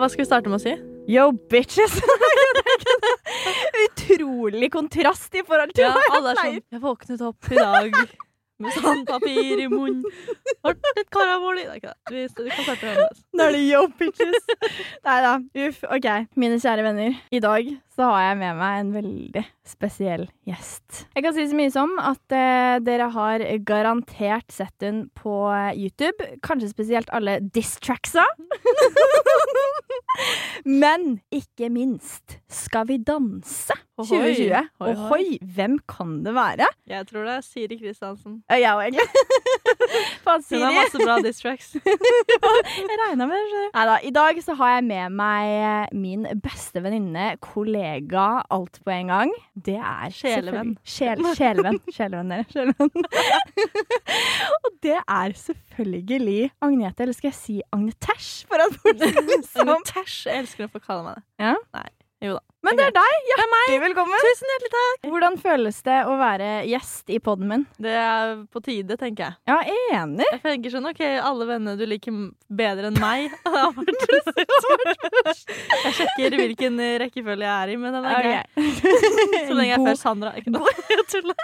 hva skal vi starte med å si? Yo, bitches! Utrolig kontrast i forhold til Ja, alle er sånn. Jeg våknet opp i dag med sandpapir i munnen. Ble et karamol i Det er ikke det. Vi kan starte med det. Nå er det yo, bitches. Nei da. Uff. OK. Mine kjære venner. I dag så har jeg med meg en veldig spesiell gjest. Jeg kan si så mye som at eh, dere har garantert sett den på YouTube. Kanskje spesielt alle diss-tracksa. Men ikke minst Skal vi danse 2020. Ohoi. Hoi, hoi. Ohoi, hvem kan det være? Jeg tror det er Siri Kristiansen. Ja, Jeg òg, egentlig. Faen, Hun har masse bra diss tracks. Jeg regna med det. Nei da. I dag så har jeg med meg min beste venninne, kollega, alt på en gang. Det er Sjelevenn. Sjel, sjelevenn. Sjelevenn, dere. Sjelevenn. Og det er selvfølgelig Agnete, eller skal jeg si Agnetesh, for at folk sånn. Jeg elsker å få kalle meg det. Ja. Nei. Jo da. Men det er deg. Hjertelig velkommen. Tusen hjertelig takk. Hvordan føles det å være gjest i poden min? Det er på tide, tenker jeg. Ja, enig. Jeg tenker sånn, ok, Alle vennene du liker bedre enn meg Jeg sjekker hvilken rekkefølge jeg er i, men den er grei. Så lenge jeg er før Sandra. Ikke noe. Jeg tuller.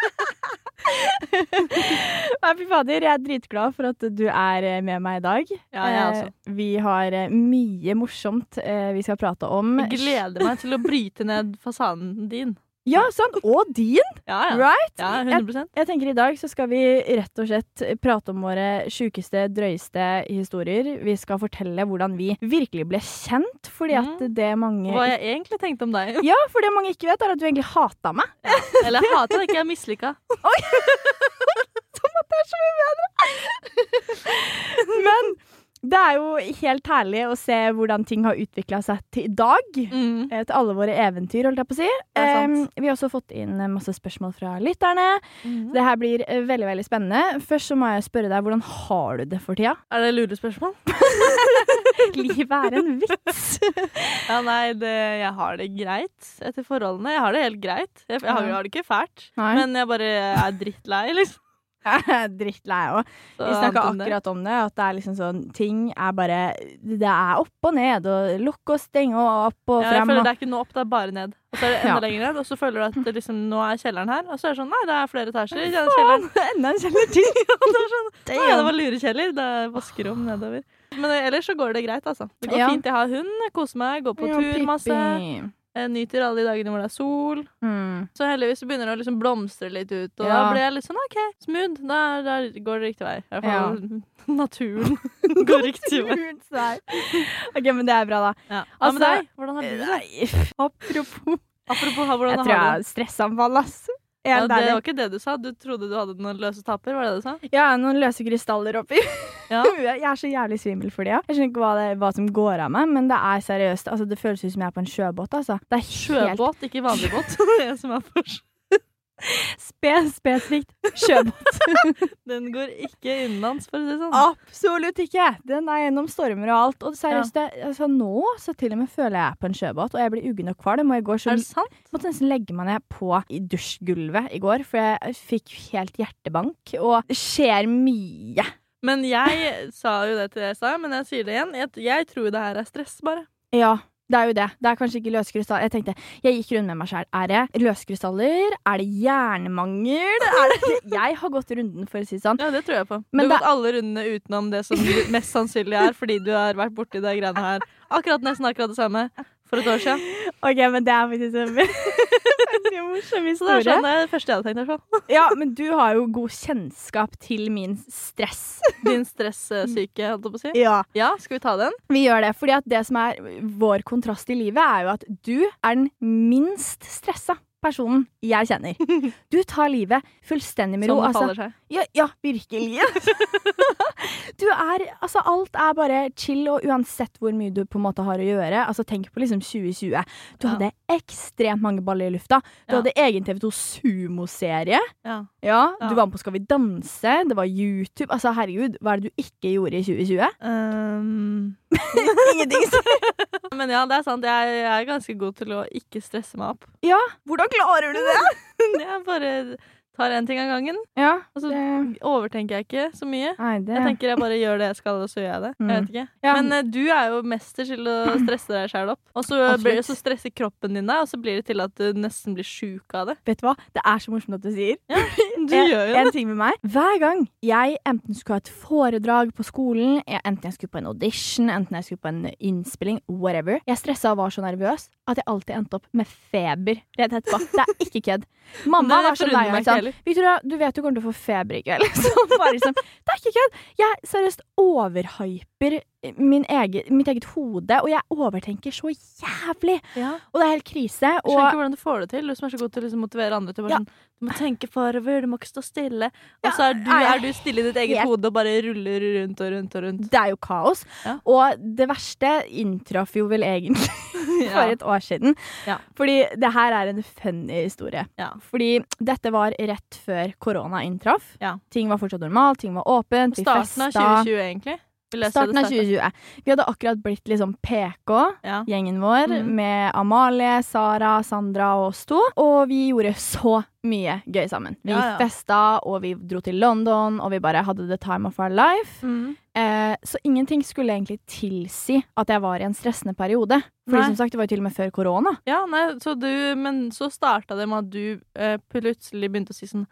Nei, fy fader, jeg er dritglad for at du er eh, med meg i dag. Ja, jeg også. Eh, Vi har eh, mye morsomt vi skal prate om. Jeg gleder meg til å bryte ned fasaden din. Ja, sant. Og din, Ja, ja. right? ja 100% Jeg tenker I dag så skal vi rett og slett prate om våre sjukeste, drøyeste historier. Vi skal fortelle hvordan vi virkelig ble kjent, fordi at Mhm. det mange Hva jeg egentlig tenkte om deg. Ja, for det mange ikke vet, er at du egentlig hata meg. Eller jeg det ikke, jeg er så mye Men det er jo helt herlig å se hvordan ting har utvikla seg til i dag. Mm. eh, til alle våre eventyr, holdt jeg på å si. Eh, vi har også fått inn eh, masse spørsmål fra lytterne. Mm. Det her blir eh, veldig veldig spennende. Først så må jeg spørre deg, hvordan har du det for tida? Er det lurespørsmål? Livet er en vits. Ja, nei, det, jeg har det greit etter forholdene. Jeg har det helt greit. Jeg, jeg, har, jeg har det ikke fælt, Nei. men jeg bare er drittlei, liksom. Jeg er drittlei òg. Vi snakka det- akkurat om det, at det er liksom sånn ting er bare Det er opp og ned, og lukk og steng og opp og Ja, jeg frem. føler det er ikke noe opp, det er bare ned. Og så er det enda Ja. lenger ned, og så føler du at det liksom, nå er kjelleren her. Og så er det sånn, nei, det er flere etasjer denne kjelleren. Enda en kjeller til. Nei, det var lurekjeller. Det er vaskerom nedover. Men ellers så går det greit, altså. Det går Ja. fint. Jeg har hund, jeg koser meg, går på Ja, tur masse. Jeg nyter alle de dagene hvor det er sol. Mm. Så heldigvis begynner det å liksom blomstre litt ut, og Ja. da blir jeg litt sånn OK, smooth. Da, da går det riktig vei. I hvert fall naturen går riktig vei. OK, men det er bra, da. Ja. Altså, med deg? Hvordan har du det? Apropos Apropos hvordan Jeg tror jeg har har du stressanfall, ass. Ja, det var ikke det du sa. Du trodde du hadde noen løse tapper, var det det du sa? Ja, noen løse krystaller oppi Ja. Jeg er så jævlig svimmel for det, Jeg skjønner ikke hva, det, hva som går av meg, men det er seriøst. Altså, det føles ut som jeg er på en sjøbåt, altså. Det er helt Sjøbåt, ikke vanlig båt. Det som er for spe spesifikt sjøbåt. Den går ikke innenlands, for å si det sånn. Absolutt ikke! Den er gjennom stormer og alt. Og seriøst, det, altså, nå så til og med føler jeg er på en sjøbåt, og jeg blir uggen og kvalm. Og i går så Er det sant? måtte nesten legge meg ned på i dusjgulvet i går, for jeg fikk helt hjertebank. Og det skjer mye. Men jeg sa jo det til deg, sa men jeg sier det igjen. Jeg, jeg tror det her er stress, bare. Ja, det er jo det. Det er kanskje ikke løskrystaller. Jeg tenkte, jeg gikk rundt med meg sjøl. Er det løskrystaller? Er det jernmangel? Er det Jeg har gått runden, for å si det sånn. Ja, det tror jeg på. Men du har det- gått alle rundene utenom det som mest sannsynlig er, fordi du har vært borti de greiene her. Akkurat nesten akkurat det samme for et år siden. OK, men det er faktisk en veldig morsom Så det er sånn det det første jeg hadde tenkt. fall. Ja, men du har jo god kjennskap til min stress. Din stressyke, holdt jeg på å si. Ja. Ja, skal vi ta den? Vi gjør det, fordi det som er vår kontrast i livet, er jo at du er den minst stressa personen jeg kjenner. Du tar livet fullstendig med Som Sånn det Altså, faller seg. Ja, ja, virkelig. Du er Altså, alt er bare chill, og uansett hvor mye du på en måte har å gjøre Altså, tenk på liksom 2020. Du Ja. hadde ekstremt mange baller i lufta. Du Ja. hadde egen TV2 Sumo-serie. Ja. Ja, Ja. Du var med på Skal vi danse. Det var YouTube. Altså, herregud, hva er det du ikke gjorde i 2020? Um, Ingenting. men ja, det er sant. Jeg, jeg er ganske god til å ikke stresse meg opp. Ja, hvordan klarer du det? Jeg bare tar én ting av gangen. Ja, Og så det, overtenker jeg ikke så mye. nei, det Jeg tenker jeg bare gjør det jeg skal, og så gjør jeg det. Jeg Mm. vet ikke. Ja. Men eh, du er jo mester til å stresse deg sjæl opp. Og så, blir, så stresser kroppen din deg, og så blir det til at du nesten blir sjuk av det. Vet du hva? Det er så morsomt at du sier. Du en, gjør jo det. en ting med meg. Hver gang jeg enten skulle ha et foredrag på skolen, jeg- enten jeg skulle på en audition, enten jeg skulle på en innspilling, whatever, jeg stressa og var så nervøs at jeg alltid endte opp med feber rett etterpå. Det er ikke kødd. Mamma Det var så lei meg. Sånn. Victoria, du vet du kommer til å få feber i kveld. Så bare liksom, det er ikke kødd. Jeg er seriøst overhyper min egen, mitt eget hode, og jeg overtenker så jævlig. Ja. Og det er helt krise. Jeg skjønner ikke hvordan du får det til, du som er så god til å liksom motivere andre til Ja. sånn Du må tenke forover, du må ikke stå stille. Og så er du, er du stille i ditt eget helt- hode og bare ruller rundt og rundt og rundt. det er jo kaos. Og det verste inntraff jo vel egentlig for et år siden. Ja. Fordi det her er en funny historie. Ja. Fordi dette var rett før korona inntraff. Ting var fortsatt normalt, ting var åpent, vi Starten av 2020, egentlig. Starten av 2020. Vi hadde akkurat blitt liksom PK, Ja. gjengen vår, mm. med Amalie, Sara, Sandra og oss to. Og vi gjorde så mye gøy sammen. Vi Ja, ja. festa, og vi dro til London, og vi bare hadde the time of our life. Mm. Eh, så ingenting skulle egentlig tilsi at jeg var i en stressende periode. Fordi Nei. som sagt, det var jo til og med før korona. Ja, nei, så du, men så starta det med at du eh, plutselig begynte å si sånn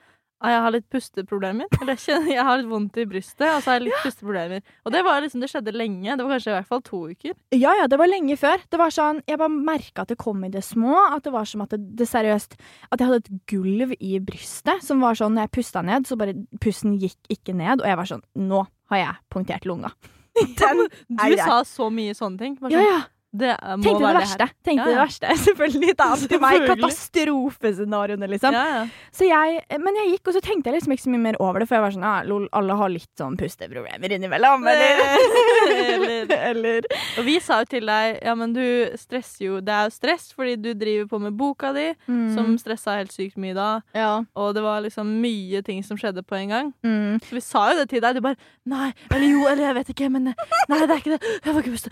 jeg har litt pusteproblemer. Eller jeg, jeg har litt vondt i brystet, og så har jeg litt pusteproblemer. Og det var liksom, det skjedde lenge. Det var kanskje i hvert fall to uker. Ja, ja, det var lenge før. Det var sånn, Jeg bare merka at det kom i det små. At det var som at det, det seriøst At jeg hadde et gulv i brystet som var sånn Når jeg pusta ned, så bare pusten gikk ikke ned. Og jeg var sånn Nå har jeg punktert lunga. Den Du sa så mye sånne ting. Sånn, Ja, ja. Det eh, Tenkte det verste. verste. Tenkte Ja, det verste. Selvfølgelig. Det er alltid meg. Katastrofescenarioene, liksom. Ja, ja. Så jeg, men jeg gikk, og så tenkte jeg liksom ikke så mye mer over det, for jeg var sånn ja, lol, alle har litt sånn pusteproblemer innimellom, eller? Eller- eller Og vi sa jo til deg ja, men du stresser jo Det er jo stress fordi du driver på med boka di, mm, som stressa helt sykt mye da. Ja. Og det var liksom mye ting som skjedde på en gang. Mm. Så vi sa jo det til deg. Du bare Nei, eller jo, eller jeg vet ikke, men Nei, det er ikke det. Jeg får ikke puste.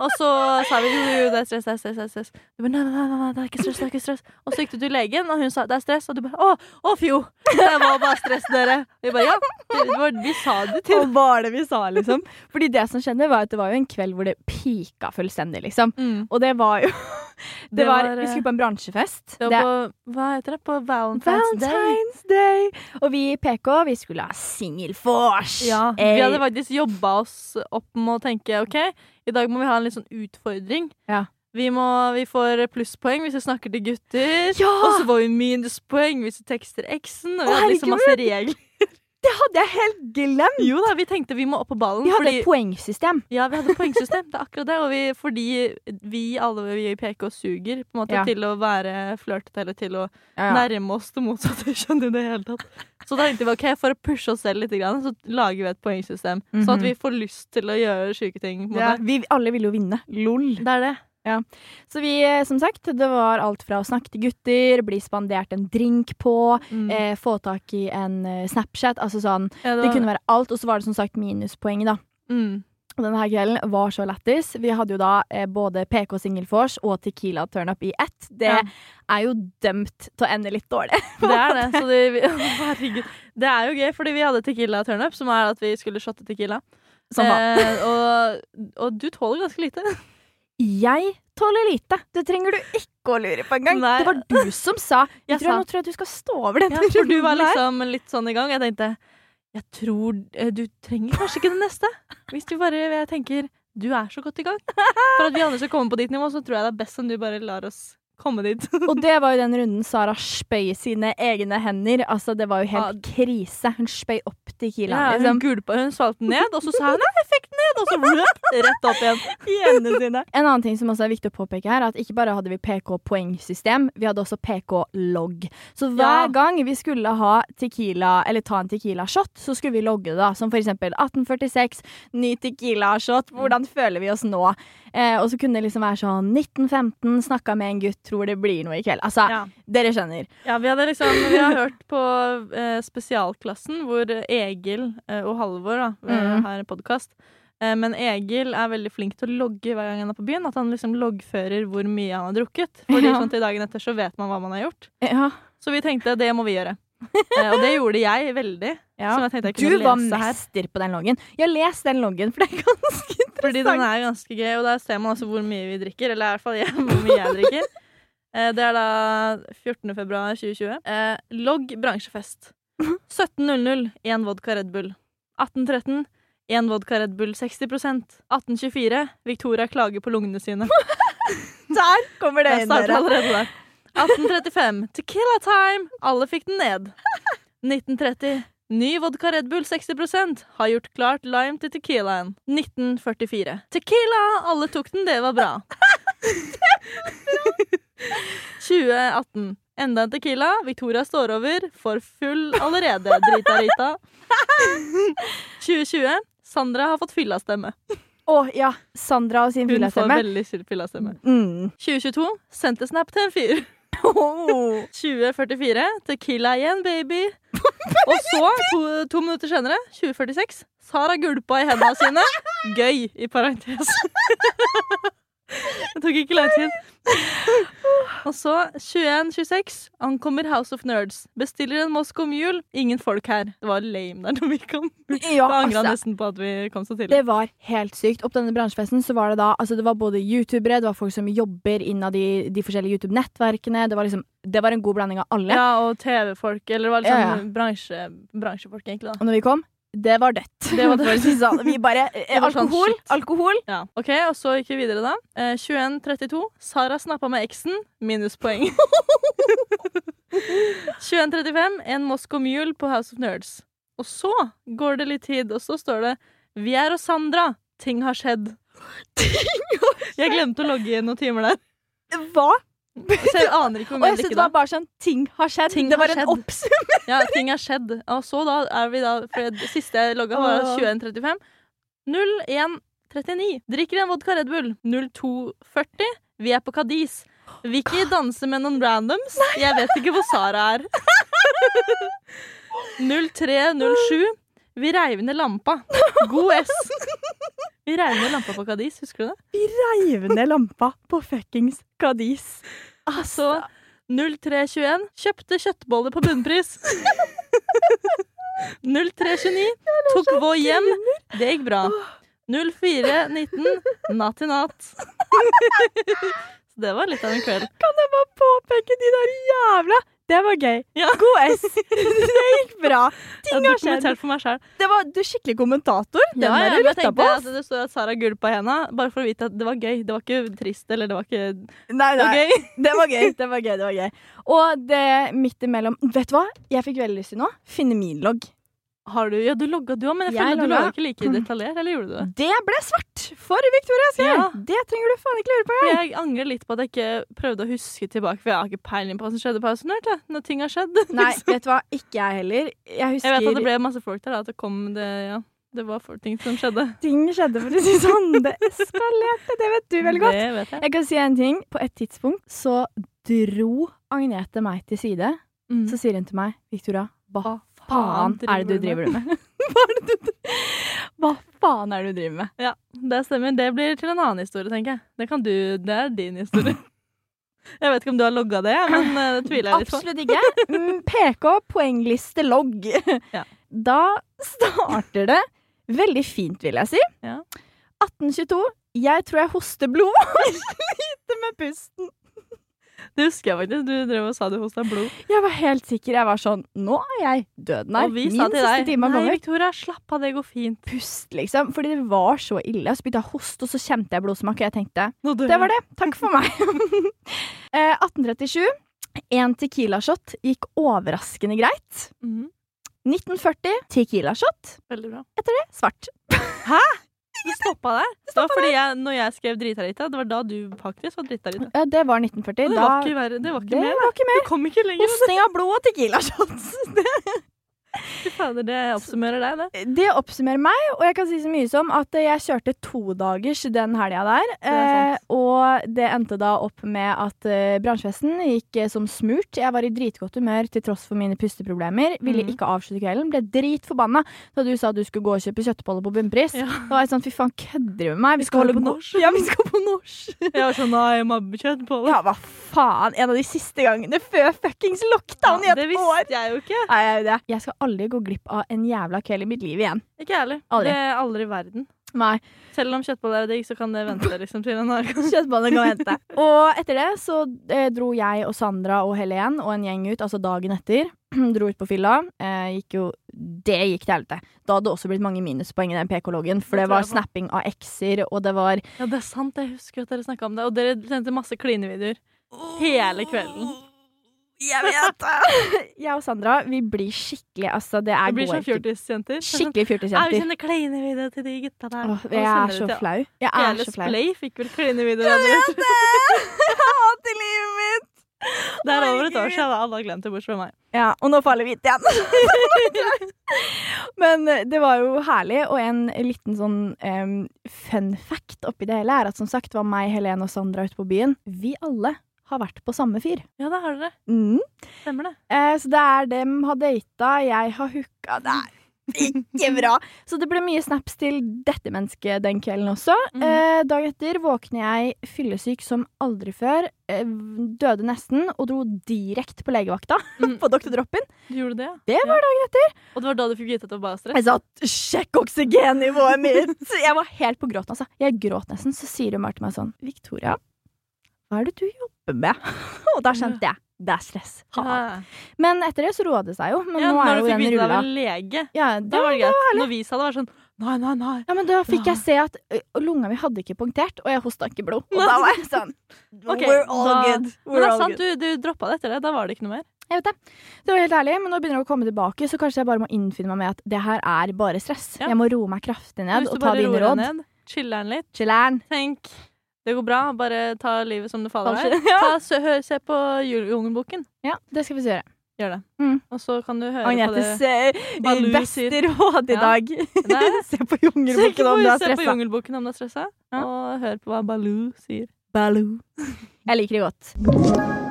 Og så sa vi jo, det er stress, det er stress. Det er stress. Du bare nei, nei, nei, nei, det er ikke stress, det er ikke stress. Og så gikk du til legen, og hun sa det er stress, og du bare å, å fjo. Det var bare stress, dere. Vi bare ja. Det var, vi sa det til Og var det vi sa, liksom? Fordi det som skjedde, var at det var jo en kveld hvor det pika fullstendig, liksom. mm. Og det var jo Det, Det var, var, Vi skulle på en bransjefest. Det var på Hva heter det? På Valentine's, Day. Valentine's Day! Og vi i PK, vi skulle ha singelvors. Ja, Vi hadde faktisk jobba oss opp med å tenke OK, i dag må vi ha en litt sånn utfordring. Ja. Vi, må, vi får plusspoeng hvis vi snakker til gutter. Ja! Og så får vi minuspoeng hvis vi tekster eksen. Og vi hadde liksom masse regler. Det hadde jeg helt glemt! Jo da, vi tenkte vi må opp på ballen. Vi hadde fordi, et poengsystem. ja, vi hadde et poengsystem. Det er akkurat det. Vi, fordi vi alle vi i PK suger på en måte Ja. til å være flørtete eller til å Ja, nærme oss det motsatte. kjønn i det hele tatt? Så da tenkte vi ok, for å pushe oss selv litt, så lager vi et poengsystem. Sånn at Mhm. vi får lyst til å gjøre sjuke ting. Ja, vi alle ville jo vinne. Lol. Det er det. Så vi, eh, som sagt, det var alt fra å snakke til gutter, bli spandert en drink på, Mm. eh, få tak i en eh, Snapchat. Altså sånn, Ja, det kunne være alt. Og så var det som sagt minuspoeng, da. mm. Og denne her kvelden var så lættis. Vi hadde jo da eh, både PK Singelfors og Tequila Turnup i ett. Det Ja. er jo dømt til å ende litt dårlig. Det er det. Så det, herregud. Det er jo gøy, fordi vi hadde Tequila turnup, som er at vi skulle shotte Tequila. Eh, og, og du tåler ganske lite. Jeg tåler lite. Det trenger du ikke å lure på engang. Det var du som sa Jeg Jeg tror sa. Nå tror jeg du skal stå over den Ja, for du var liksom litt sånn i gang. Jeg tenkte jeg tror eh, du trenger kanskje ikke det neste. Hvis du bare jeg tenker du er så godt i gang. For at vi andre skal komme på ditt nivå, så tror jeg det er best om du bare lar oss komme dit. Og det var jo den runden Sara spøy sine egne hender. Altså, det var jo helt krise. Hun spøy opp Tequila. Ja, hun liksom. gulpa, hun den ned, og så sa hun nei, jeg fikk den ned, og så røp, rett opp igjen. i hendene sine. En annen ting som også er viktig å påpeke her, er at ikke bare hadde vi PK-poengsystem, vi hadde også PK-logg. Så hver Ja. gang vi skulle ha tequila, eller ta en tequila-shot, så skulle vi logge det, da. Som for eksempel 1846, ny tequila-shot, hvordan føler vi oss nå? Eh, og så kunne det liksom være sånn 1915, snakka med en gutt, tror det blir noe i kveld. Altså, Ja. dere skjønner. Ja, vi hadde liksom Vi har hørt på eh, spesialklassen hvor Egil eh, og Halvor da, eh, Mm. har en podkast. Eh, men Egil er veldig flink til å logge hver gang han er på byen. At han liksom loggfører hvor mye han har drukket. Fordi Ja. sånn til dagen etter så vet man hva man har gjort. Ja. Så vi tenkte det må vi gjøre. Eh, og det gjorde jeg veldig. Ja. Jeg jeg Du var mester på den loggen. Ja, les den loggen, for det er ganske interessant. Fordi den er ganske gøy, og der ser man altså hvor mye vi drikker. Eller i hvert fall jeg, hvor mye jeg drikker. Eh, Det er da 14. februar 2020. Eh, logg bransjefest. 17.00 én vodka Red Bull. 18.13 én vodka Red Bull 60% 18.24 Victoria klager på lungene sine. Der kommer det inn, dere. allerede der. 18.35 Tequila time! Alle fikk den ned. 19.30 Ny vodka Red Bull 60% har gjort klart lime til tequilaen. 1944 Tequila! Alle tok den, det var bra. 2018 Enda en tequila. Victoria står over. For full allerede. Drita Rita. 2020 Sandra har fått fyllastemme. Å ja, Sandra og sin Hun får veldig fyllastemme. Mm. 2022 sendte snap til en fyr. Oh. 2044 Tequila igjen, baby. Og så, to, to minutter senere, 2046, Sara gulpa i hendene sine. Gøy, i parentes. Det tok ikke lang tid. Og så 2126 ankommer House of Nerds. Bestiller en Moscow Mule. Ingen folk her. Det var lame der når vi kom. Ja, Da angra altså, nesten på at vi kom så tidlig. det var helt sykt. Opp denne bransjefesten så var det da altså det var både youtubere, det var folk som jobber innad i de forskjellige YouTube-nettverkene. Det var liksom Det var en god blanding av alle. Ja, og TV-folk. Eller det var liksom Ja, ja. Bransje, bransjefolk, egentlig. da Og når vi kom, det var dødt. Det var dødt. Sånn. Vi bare eh, sånn, Alkohol, alkohol. Ja, ok, og så gikk vi videre da. Eh, 21.32. Sara snappa med eksen. Minuspoeng. 21.35. En Moscow Mule på House of Nerds. Og så går det litt tid, og så står det Vi er hos Sandra. Ting har skjedd. Jeg glemte å logge inn noen timer der. Hva? Så jeg aner ikke hvor mye jeg jeg det var da. bare sånn Ting har skjedd. Ting det var har en skjedd. oppsummering. Ja, ting har skjedd. Og så da er vi da For det siste jeg logga, var 21.35. 01.39. Drikker en vodka Red Bull. 02.40. Vi er på. Vil ikke danse med noen randoms. Jeg vet ikke hvor Sara er. 03.07. Vi reiv ned lampa. God S. Vi reiv ned lampa på Kadis, husker du det? Vi reiv ned lampa på fuckings Kadis. Altså 03.21. Kjøpte kjøttboller på bunnpris. 03.29. Tok vår hjem. Det gikk bra. 04.19. Natt til natt. Så det var litt av en kveld. Kan jeg bare påpeke de der jævla Det var gøy. Ja. God S. Det gikk bra. Ting har skjedd. for meg selv. Det var du er skikkelig kommentator. Den Ja, ja, lytta tenkte på. at det står at Sara gulpa henda, bare for å vite at det var gøy. Det var ikke trist, eller det var ikke Nei, Det var nei. gøy. Det var gøy. Det var gøy. det var gøy Og det midt imellom Vet du hva? Jeg fikk veldig lyst til nå. Finne min logg. Har du, ja, du logga du òg, men jeg Jeg føler du logga. ikke like detaljert. Eller gjorde du det? Det ble svart for Victoria. Ja. Det trenger du faen ikke lure på. Jeg angrer litt på at jeg ikke prøvde å huske tilbake, for jeg har ikke peiling på hva som skjedde på Ausenert. Når ting har skjedd. Nei, liksom. vet du hva? Ikke jeg heller. Jeg husker Jeg vet at det ble masse folk der, da, at det kom det Ja, det var for ting som skjedde. ting skjedde, for å si det sånn. Det eskalerte. Det vet du veldig godt. Det vet jeg. Jeg kan si en ting. På et tidspunkt så dro Agnete meg til side. Mm. Så sier hun til meg, Victoria, Hva faen er det du driver med? Hva faen er det du driver med? Ja, det stemmer. Det blir til en annen historie, tenker jeg. Det kan du Det er din historie. Jeg vet ikke om du har logga det, men eh, det tviler jeg litt på. Absolutt ikke. Mm, PK, poengliste, logg. Ja. Da starter det veldig fint, vil jeg si. Ja. 1822. Jeg tror jeg hoster blod. Sliter med pusten. Det husker jeg faktisk. Du drev og sa du hosta blod. Jeg var helt sikker. Jeg var sånn Nå er jeg døden her. og vi Min sa til deg Nei. Victoria, slapp av, det går fint. Pust, liksom. Fordi det var så ille. Så begynte jeg å hoste, og så kjente jeg blodsmak, og jeg tenkte Det var det. Takk for meg. eh, 1837. En Tequila-shot gikk overraskende greit. Mm. 1940. Tequila-shot. Veldig bra. Etter det svart. Du stoppa der? Det var fordi jeg, når jeg skrev drita lita, det var da du faktisk var drita lita. Ja, det var 1940. Det Da var ikke verre. Det var ikke det mer. var ikke mer. Det kom ikke lenger. Hosting av blod og Tequila-shots. Fy fader, det oppsummerer deg, det. Det oppsummerer meg, og jeg kan si så mye som at jeg kjørte todagers den helga der. Eh, og det endte da opp med at eh, bransjefesten gikk eh, som smurt. Jeg var i dritgodt humør til tross for mine pusteproblemer. Ville Mhm. ikke avslutte kvelden. Ble dritforbanna da du sa at du skulle gå og kjøpe kjøttboller på bunnpris. Ja. Da var jeg sånn, fy faen, kødder du med meg? Vi skal holde på norsk. Ja, vi skal på norsk. Jeg var sånn Nei, jeg må ha kjøtt. Ja, hva faen? En av de siste gangene før fuckings lockdown i et år. det visste jeg jo ikke. Nei, jeg, jeg skal aldri gå glipp av en jævla kveld i mitt liv igjen. Ikke jeg heller. Aldri. Det er aldri i verden. Nei. Selv om kjøttboller er digg, så kan det vente liksom til en annen gang. Kan vente. Og etter det så eh, dro jeg og Sandra og Helen og en gjeng ut, altså dagen etter. dro ut på fylla. Eh, gikk jo Det gikk til helvete. Da hadde det også blitt mange minuspoeng i den PK-loggen, for Det det var snapping av ekser, og det var Ja, det er sant. Jeg husker at dere snakka om det. Og dere sendte masse klinevideoer hele kvelden. Jeg vet det! jeg og Sandra, vi blir skikkelig Altså, det er blir sånn fjortisjenter. Skikkelig Ja, vi kjenner sender klinevideo til de gutta der. Åh, jeg er så flau. Jeg er Hele så flau. Splay fikk vel klinevideo. Jeg vet det! Jeg hater livet mitt! Det er over et år siden. Alle har glemt det, bortsett fra meg. Ja, og nå faller vi vite igjen. Men eh, det var jo herlig, og en liten sånn um, fun fact oppi det hele er at som sagt var meg, Helene og Sandra ute på byen. Vi alle har vært på samme fyr. Ja, det har dere. Mm. Stemmer det. Eh, så det er dem har data, jeg har hooka. Det er ikke bra. Så det ble mye snaps til dette mennesket den kvelden også. Mm. Eh, dag etter våkner jeg fyllesyk som aldri før. Eh, døde nesten og dro direkte på legevakta mm. på Dr. Drop-in. Du gjorde det, ja. Det var dagen etter. Og det var da du fikk vite at det var stress? Jeg sa 'sjekk oksygennivået mitt'! Jeg var helt på gråten, altså. Jeg gråt nesten. Så sier hun bare til meg sånn 'Victoria, hva er det du jobber med?' Og da skjønte jeg. Det er stress. Ha. Men etter det så roa det seg jo. Men ja, nå er når jo du fikk den vite det av rulla. en lege, Ja, da det var det greit. Når vi sa det, var det sånn Nei, nei, nei. Ja, men da fikk jeg se at lunga mi hadde ikke punktert, og jeg hosta ikke blod. Og da var jeg sånn okay, We're all da- good. Men det er sant, good. du, du droppa det etter det. Da var det ikke noe mer. Jeg vet det. Det var helt ærlig, men nå begynner det å komme tilbake, så kanskje jeg bare må innfinne meg med at det her er bare stress. Ja. Jeg må roe meg kraftig ned og du ta dine råd. deg ned, chiller'n litt, Chiller'n. tenk det går bra, bare ta livet som det faller deg. Ja. Ta, se, se på Jungelboken. ja, det skal vi gjøre. Gjør det. Mm. Og så kan du høre Agnetes på det. Agnetes beste råd i dag. Er- Se på Jungelboken om du er se på. Jungelboken om du er stressa, Ja. og hør på hva Baloo sier. Baloo. Jeg liker det godt.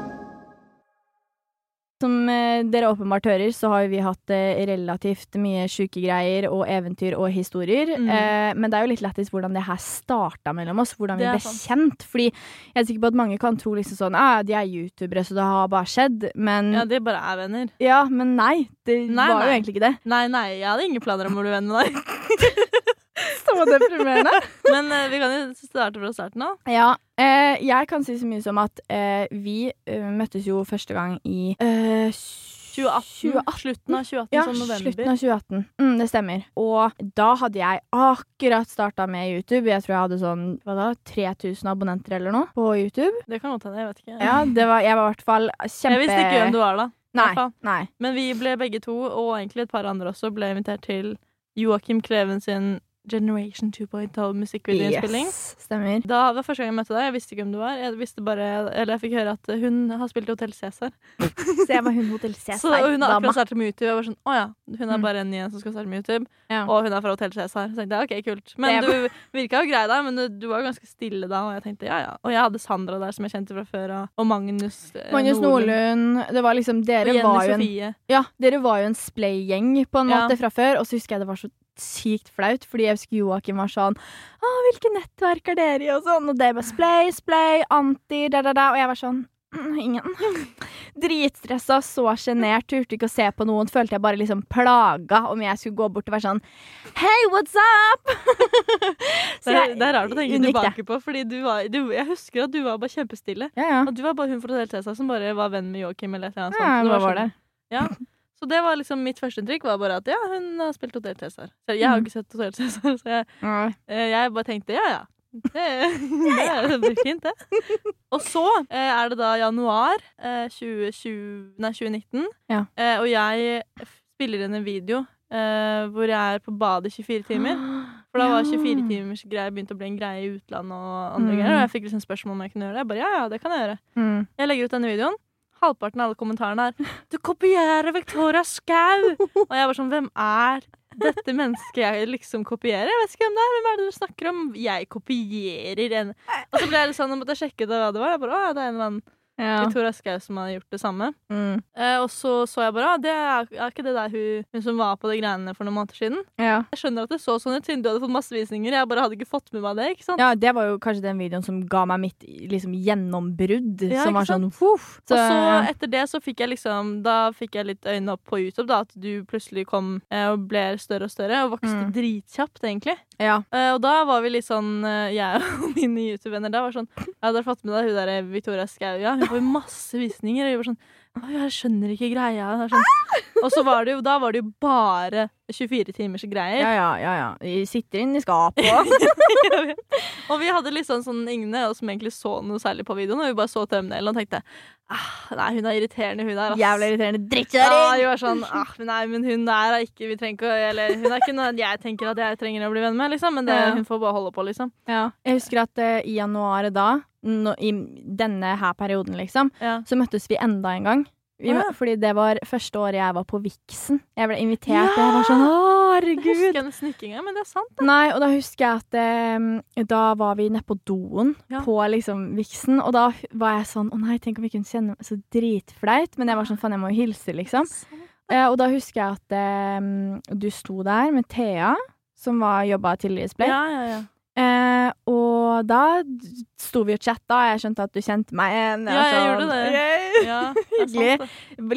Som eh, dere åpenbart hører, så har vi hatt eh, relativt mye sjuke greier og eventyr og historier. Mm. Eh, men det er jo litt lættis hvordan det her starta mellom oss. Hvordan vi ble sant. kjent. Fordi jeg er sikker på at mange kan tro liksom sånn ah, de er youtubere, så det har bare skjedd. Men Ja, de bare er venner. Ja, men nei. Det Nei, var jo egentlig ikke det. Nei, nei, jeg hadde ingen planer om å bli venn med deg. Så deprimerende. Men eh, vi kan jo starte fra starten av. Ja, eh, jeg kan si så mye som at eh, vi eh, møttes jo første gang i eh, 2018. Slutten av 2018, Ja, sånn november. slutten av 2018. Mm, det stemmer. Og da hadde jeg akkurat starta med YouTube. Jeg tror jeg hadde sånn hva da, 3000 abonnenter eller noe på YouTube. Det kan godt hende, jeg vet ikke. Ja, det var, Jeg var i hvert fall kjempe Jeg visste ikke hvem du var da. Nei. nei. Men vi ble begge to, og egentlig et par andre også, ble invitert til Joakim Kleven sin Generation 2.0 musikkvideoinnspilling. Yes, stemmer. Da var første gang jeg møtte deg. Jeg visste ikke hvem du var. Jeg visste bare, eller jeg fikk høre at hun har spilt i Hotell Cæsar. Så jeg var hun Hotell Cæsar. hun har akkurat startet med YouTube. Jeg var sånn, å ja, hun er Mm. bare en ny en som skal starte med YouTube. Ja. Og hun er fra Hotell Cæsar. Så tenkte jeg ok, kult. Men du virka jo grei da, men du, du var ganske stille da. Og jeg tenkte ja ja. Og jeg hadde Sandra der som jeg kjente fra før. Og Magnus, eh, Magnus Nordlund. Det var liksom Dere var jo en Sofie. Ja, dere var jo en splay-gjeng på en Ja. fra før, og så husker jeg det var så sykt flaut, fordi jeg husker Joakim var sånn Å, hvilke nettverk er dere i? og sånn, og det var splay, splay, anti, da, da, da, og jeg var sånn «Mm, Ingen. Dritstressa, så sjenert, turte ikke å se på noen. Følte jeg bare liksom plaga om jeg skulle gå bort og være sånn Hei, what's up? Så Det jeg det er rart å tenke det. tilbake på, Fordi du var, du, jeg husker at du var bare kjempestille. Ja, ja. Og du var bare hun fra Cæsar som bare var venn med Joakim eller et eller annet Ja, sånt. Så var det? sånn- Ja. Så det var liksom mitt første inntrykk, var bare at ja, hun har spilt Hotell Cæsar. Jeg har jo Mm. ikke sett Hotell Cæsar, så jeg, eh, jeg bare tenkte ja ja. Det, det blir fint, det. Og så eh, er det da januar eh, 2020, nei, 2019, Ja. eh, og jeg spiller inn en video eh, hvor jeg er på badet i 24 timer. For da var 24 timers greie begynt å bli en greie i utlandet og andre Mm. greier. Og jeg fikk liksom spørsmål om jeg kunne gjøre det. Jeg bare ja, ja, det kan jeg gjøre. Mm. Jeg legger ut denne videoen. Halvparten av alle kommentarene er 'Du kopierer Victoria Skau!' Og jeg var sånn Hvem er dette mennesket jeg liksom kopierer? Jeg vet ikke hvem det er. Hvem er det du snakker om? Jeg kopierer en Og så ble jeg litt sånn, jeg måtte sjekke det hva det var. Jeg bare, å, det er en eller annen Ja. Victoria Skau som har gjort det samme. Mm. Eh, og så så jeg bare ah, det er, er ikke det der hun, hun som var på de greiene for noen måneder siden. ja. Jeg skjønner at det så sånn ut siden du hadde fått masse visninger. Jeg bare hadde ikke fått med meg det. ikke sant? Ja, det var jo kanskje den videoen som ga meg mitt liksom, gjennombrudd. Ja, som var sånn voff. og så etter det så fikk jeg liksom Da fikk jeg litt øynene opp på YouTube, da, at du plutselig kom eh, og ble større og større, og vokste Mm. dritkjapt, egentlig. ja. Eh, og da var vi litt sånn eh, Jeg og mine YouTube-venner da var sånn Jeg hadde fått med deg hun der Victoria Skau, ja. Hun får masse visninger. Og jeg var sånn «Å, jeg skjønner ikke greia. Sånn. Og så var det jo, da var det jo bare 24 timers greier. ja, ja, ja, ja. Vi sitter inne i skapet og Og vi hadde litt sånn, sånn oss som egentlig så noe særlig på videoen, og vi bare så thumbnailen og tenkte ah, Nei, hun er irriterende, hun der. ass». Jævla irriterende Ja, drittkjøring! vi var sånn ah, Nei, men hun der er ikke Vi trenger ikke Eller hun er ikke noe jeg tenker at jeg trenger å bli venn med, liksom. Men det, Ja. hun får bare holde på, liksom. Ja. Jeg husker at uh, i januar da, nå, i denne her perioden, liksom, Ja. så møttes vi enda en gang. Vi, ja. Fordi det var første året jeg var på Vixen. Jeg ble invitert, og jeg var sånn husker herregud! jeg nesten ikke engang, men det er sant. Nei, og da husker jeg at eh, da var vi nede på doen Ja. på liksom Vixen, og da var jeg sånn Å nei, tenk om vi kunne kjenne Så dritflaut. Men jeg var sånn faen, jeg må jo hilse, liksom. Eh, og da husker jeg at eh, du sto der med Thea, som var jobba tidligere i Splay. Ja, ja, ja. Eh, og da sto vi og chatta, og jeg skjønte at du kjente meg igjen. Ja, jeg var gjorde det. «Yay!» ja Hyggelig.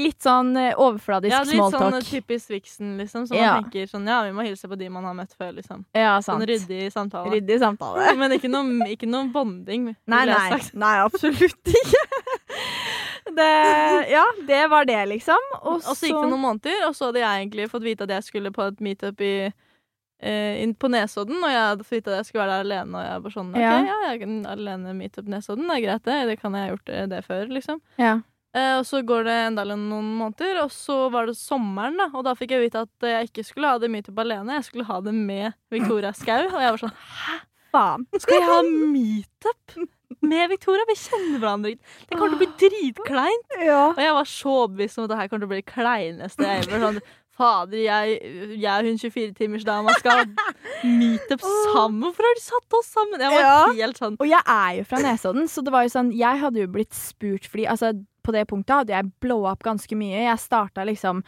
Litt sånn overfladisk overfladisk Ja, litt sånn smalltalk. typisk Vixen, liksom. Så Ja. man tenker sånn Ja, vi må hilse på de man har møtt før, liksom. ja, Sånn sant. ryddig samtale. Ryddig samtale. Men ikke noe, ikke noe bonding. Nei, nei, nei, absolutt ikke. det, ja, det var det, liksom. Og så gikk det noen måneder, og så hadde jeg egentlig fått vite at jeg skulle på et meetup i eh, inn på Nesodden, og jeg hadde vite at jeg skulle være der alene. Og jeg bare sånn OK, Ja. ja, jeg kan alene meetup Nesodden, det er greit, det. Det kan jeg ha gjort det, det før, liksom. Ja. Eh, og så går det enda noen måneder, og så var det sommeren, da. Og da fikk jeg vite at eh, jeg ikke skulle ha det meetup alene, jeg skulle ha det med Victoria Skau. Og jeg var sånn hæ, Faen. Skal jeg ha meetup med Victoria? Vi kjenner hverandre ikke. Det kommer til å bli dritkleint. Ja. Og jeg var så overbevist om at det her kommer til å bli det kleineste jeg gjør. Sånn, Fader, jeg, jeg og hun 24-timersdama skal meetup sammen. Hvorfor har de satt oss sammen? Jeg var Ja. helt sånn Og jeg er jo fra Nesodden, så det var jo sånn Jeg hadde jo blitt spurt fordi Altså, på det punktet hadde jeg blowa opp ganske mye. Jeg starta liksom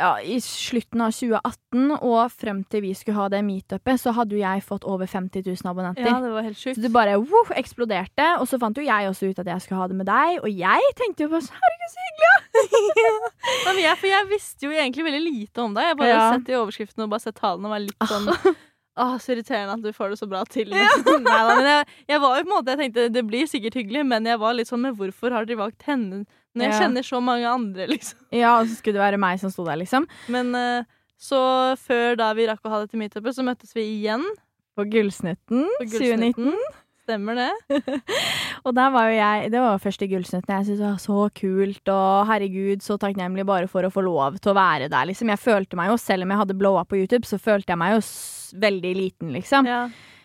ja, I slutten av 2018, og frem til vi skulle ha det meetupet, så hadde jo jeg fått over 50 000 abonnenter. Ja, det var helt Så det bare wow, eksploderte. Og så fant jo jeg også ut at jeg skulle ha det med deg, og jeg tenkte jo bare sånn Herregud, så hyggelig! Ja, men jeg, for jeg visste jo egentlig veldig lite om deg. Jeg bare Ja. sett i overskriften og bare sett talene og var litt sånn Åh, så irriterende at du får det så bra til. Liksom. Neida, men jeg, jeg var jo på en måte Jeg tenkte det blir sikkert hyggelig, men jeg var litt sånn Men hvorfor har dere valgt henne når jeg Ja. kjenner så mange andre, liksom? Ja, og så skulle det være meg som sto der, liksom. Men eh, så før da vi rakk å ha dette meetupet, så møttes vi igjen På Gullsnutten, på 2019. Stemmer det? Og der var jo jeg Det var første Gullsnutten jeg syntes var så kult, og herregud, så takknemlig bare for å få lov til å være der, liksom. Jeg følte meg jo, selv om jeg hadde blowa på YouTube, så følte jeg meg jo veldig liten, liksom. Ja.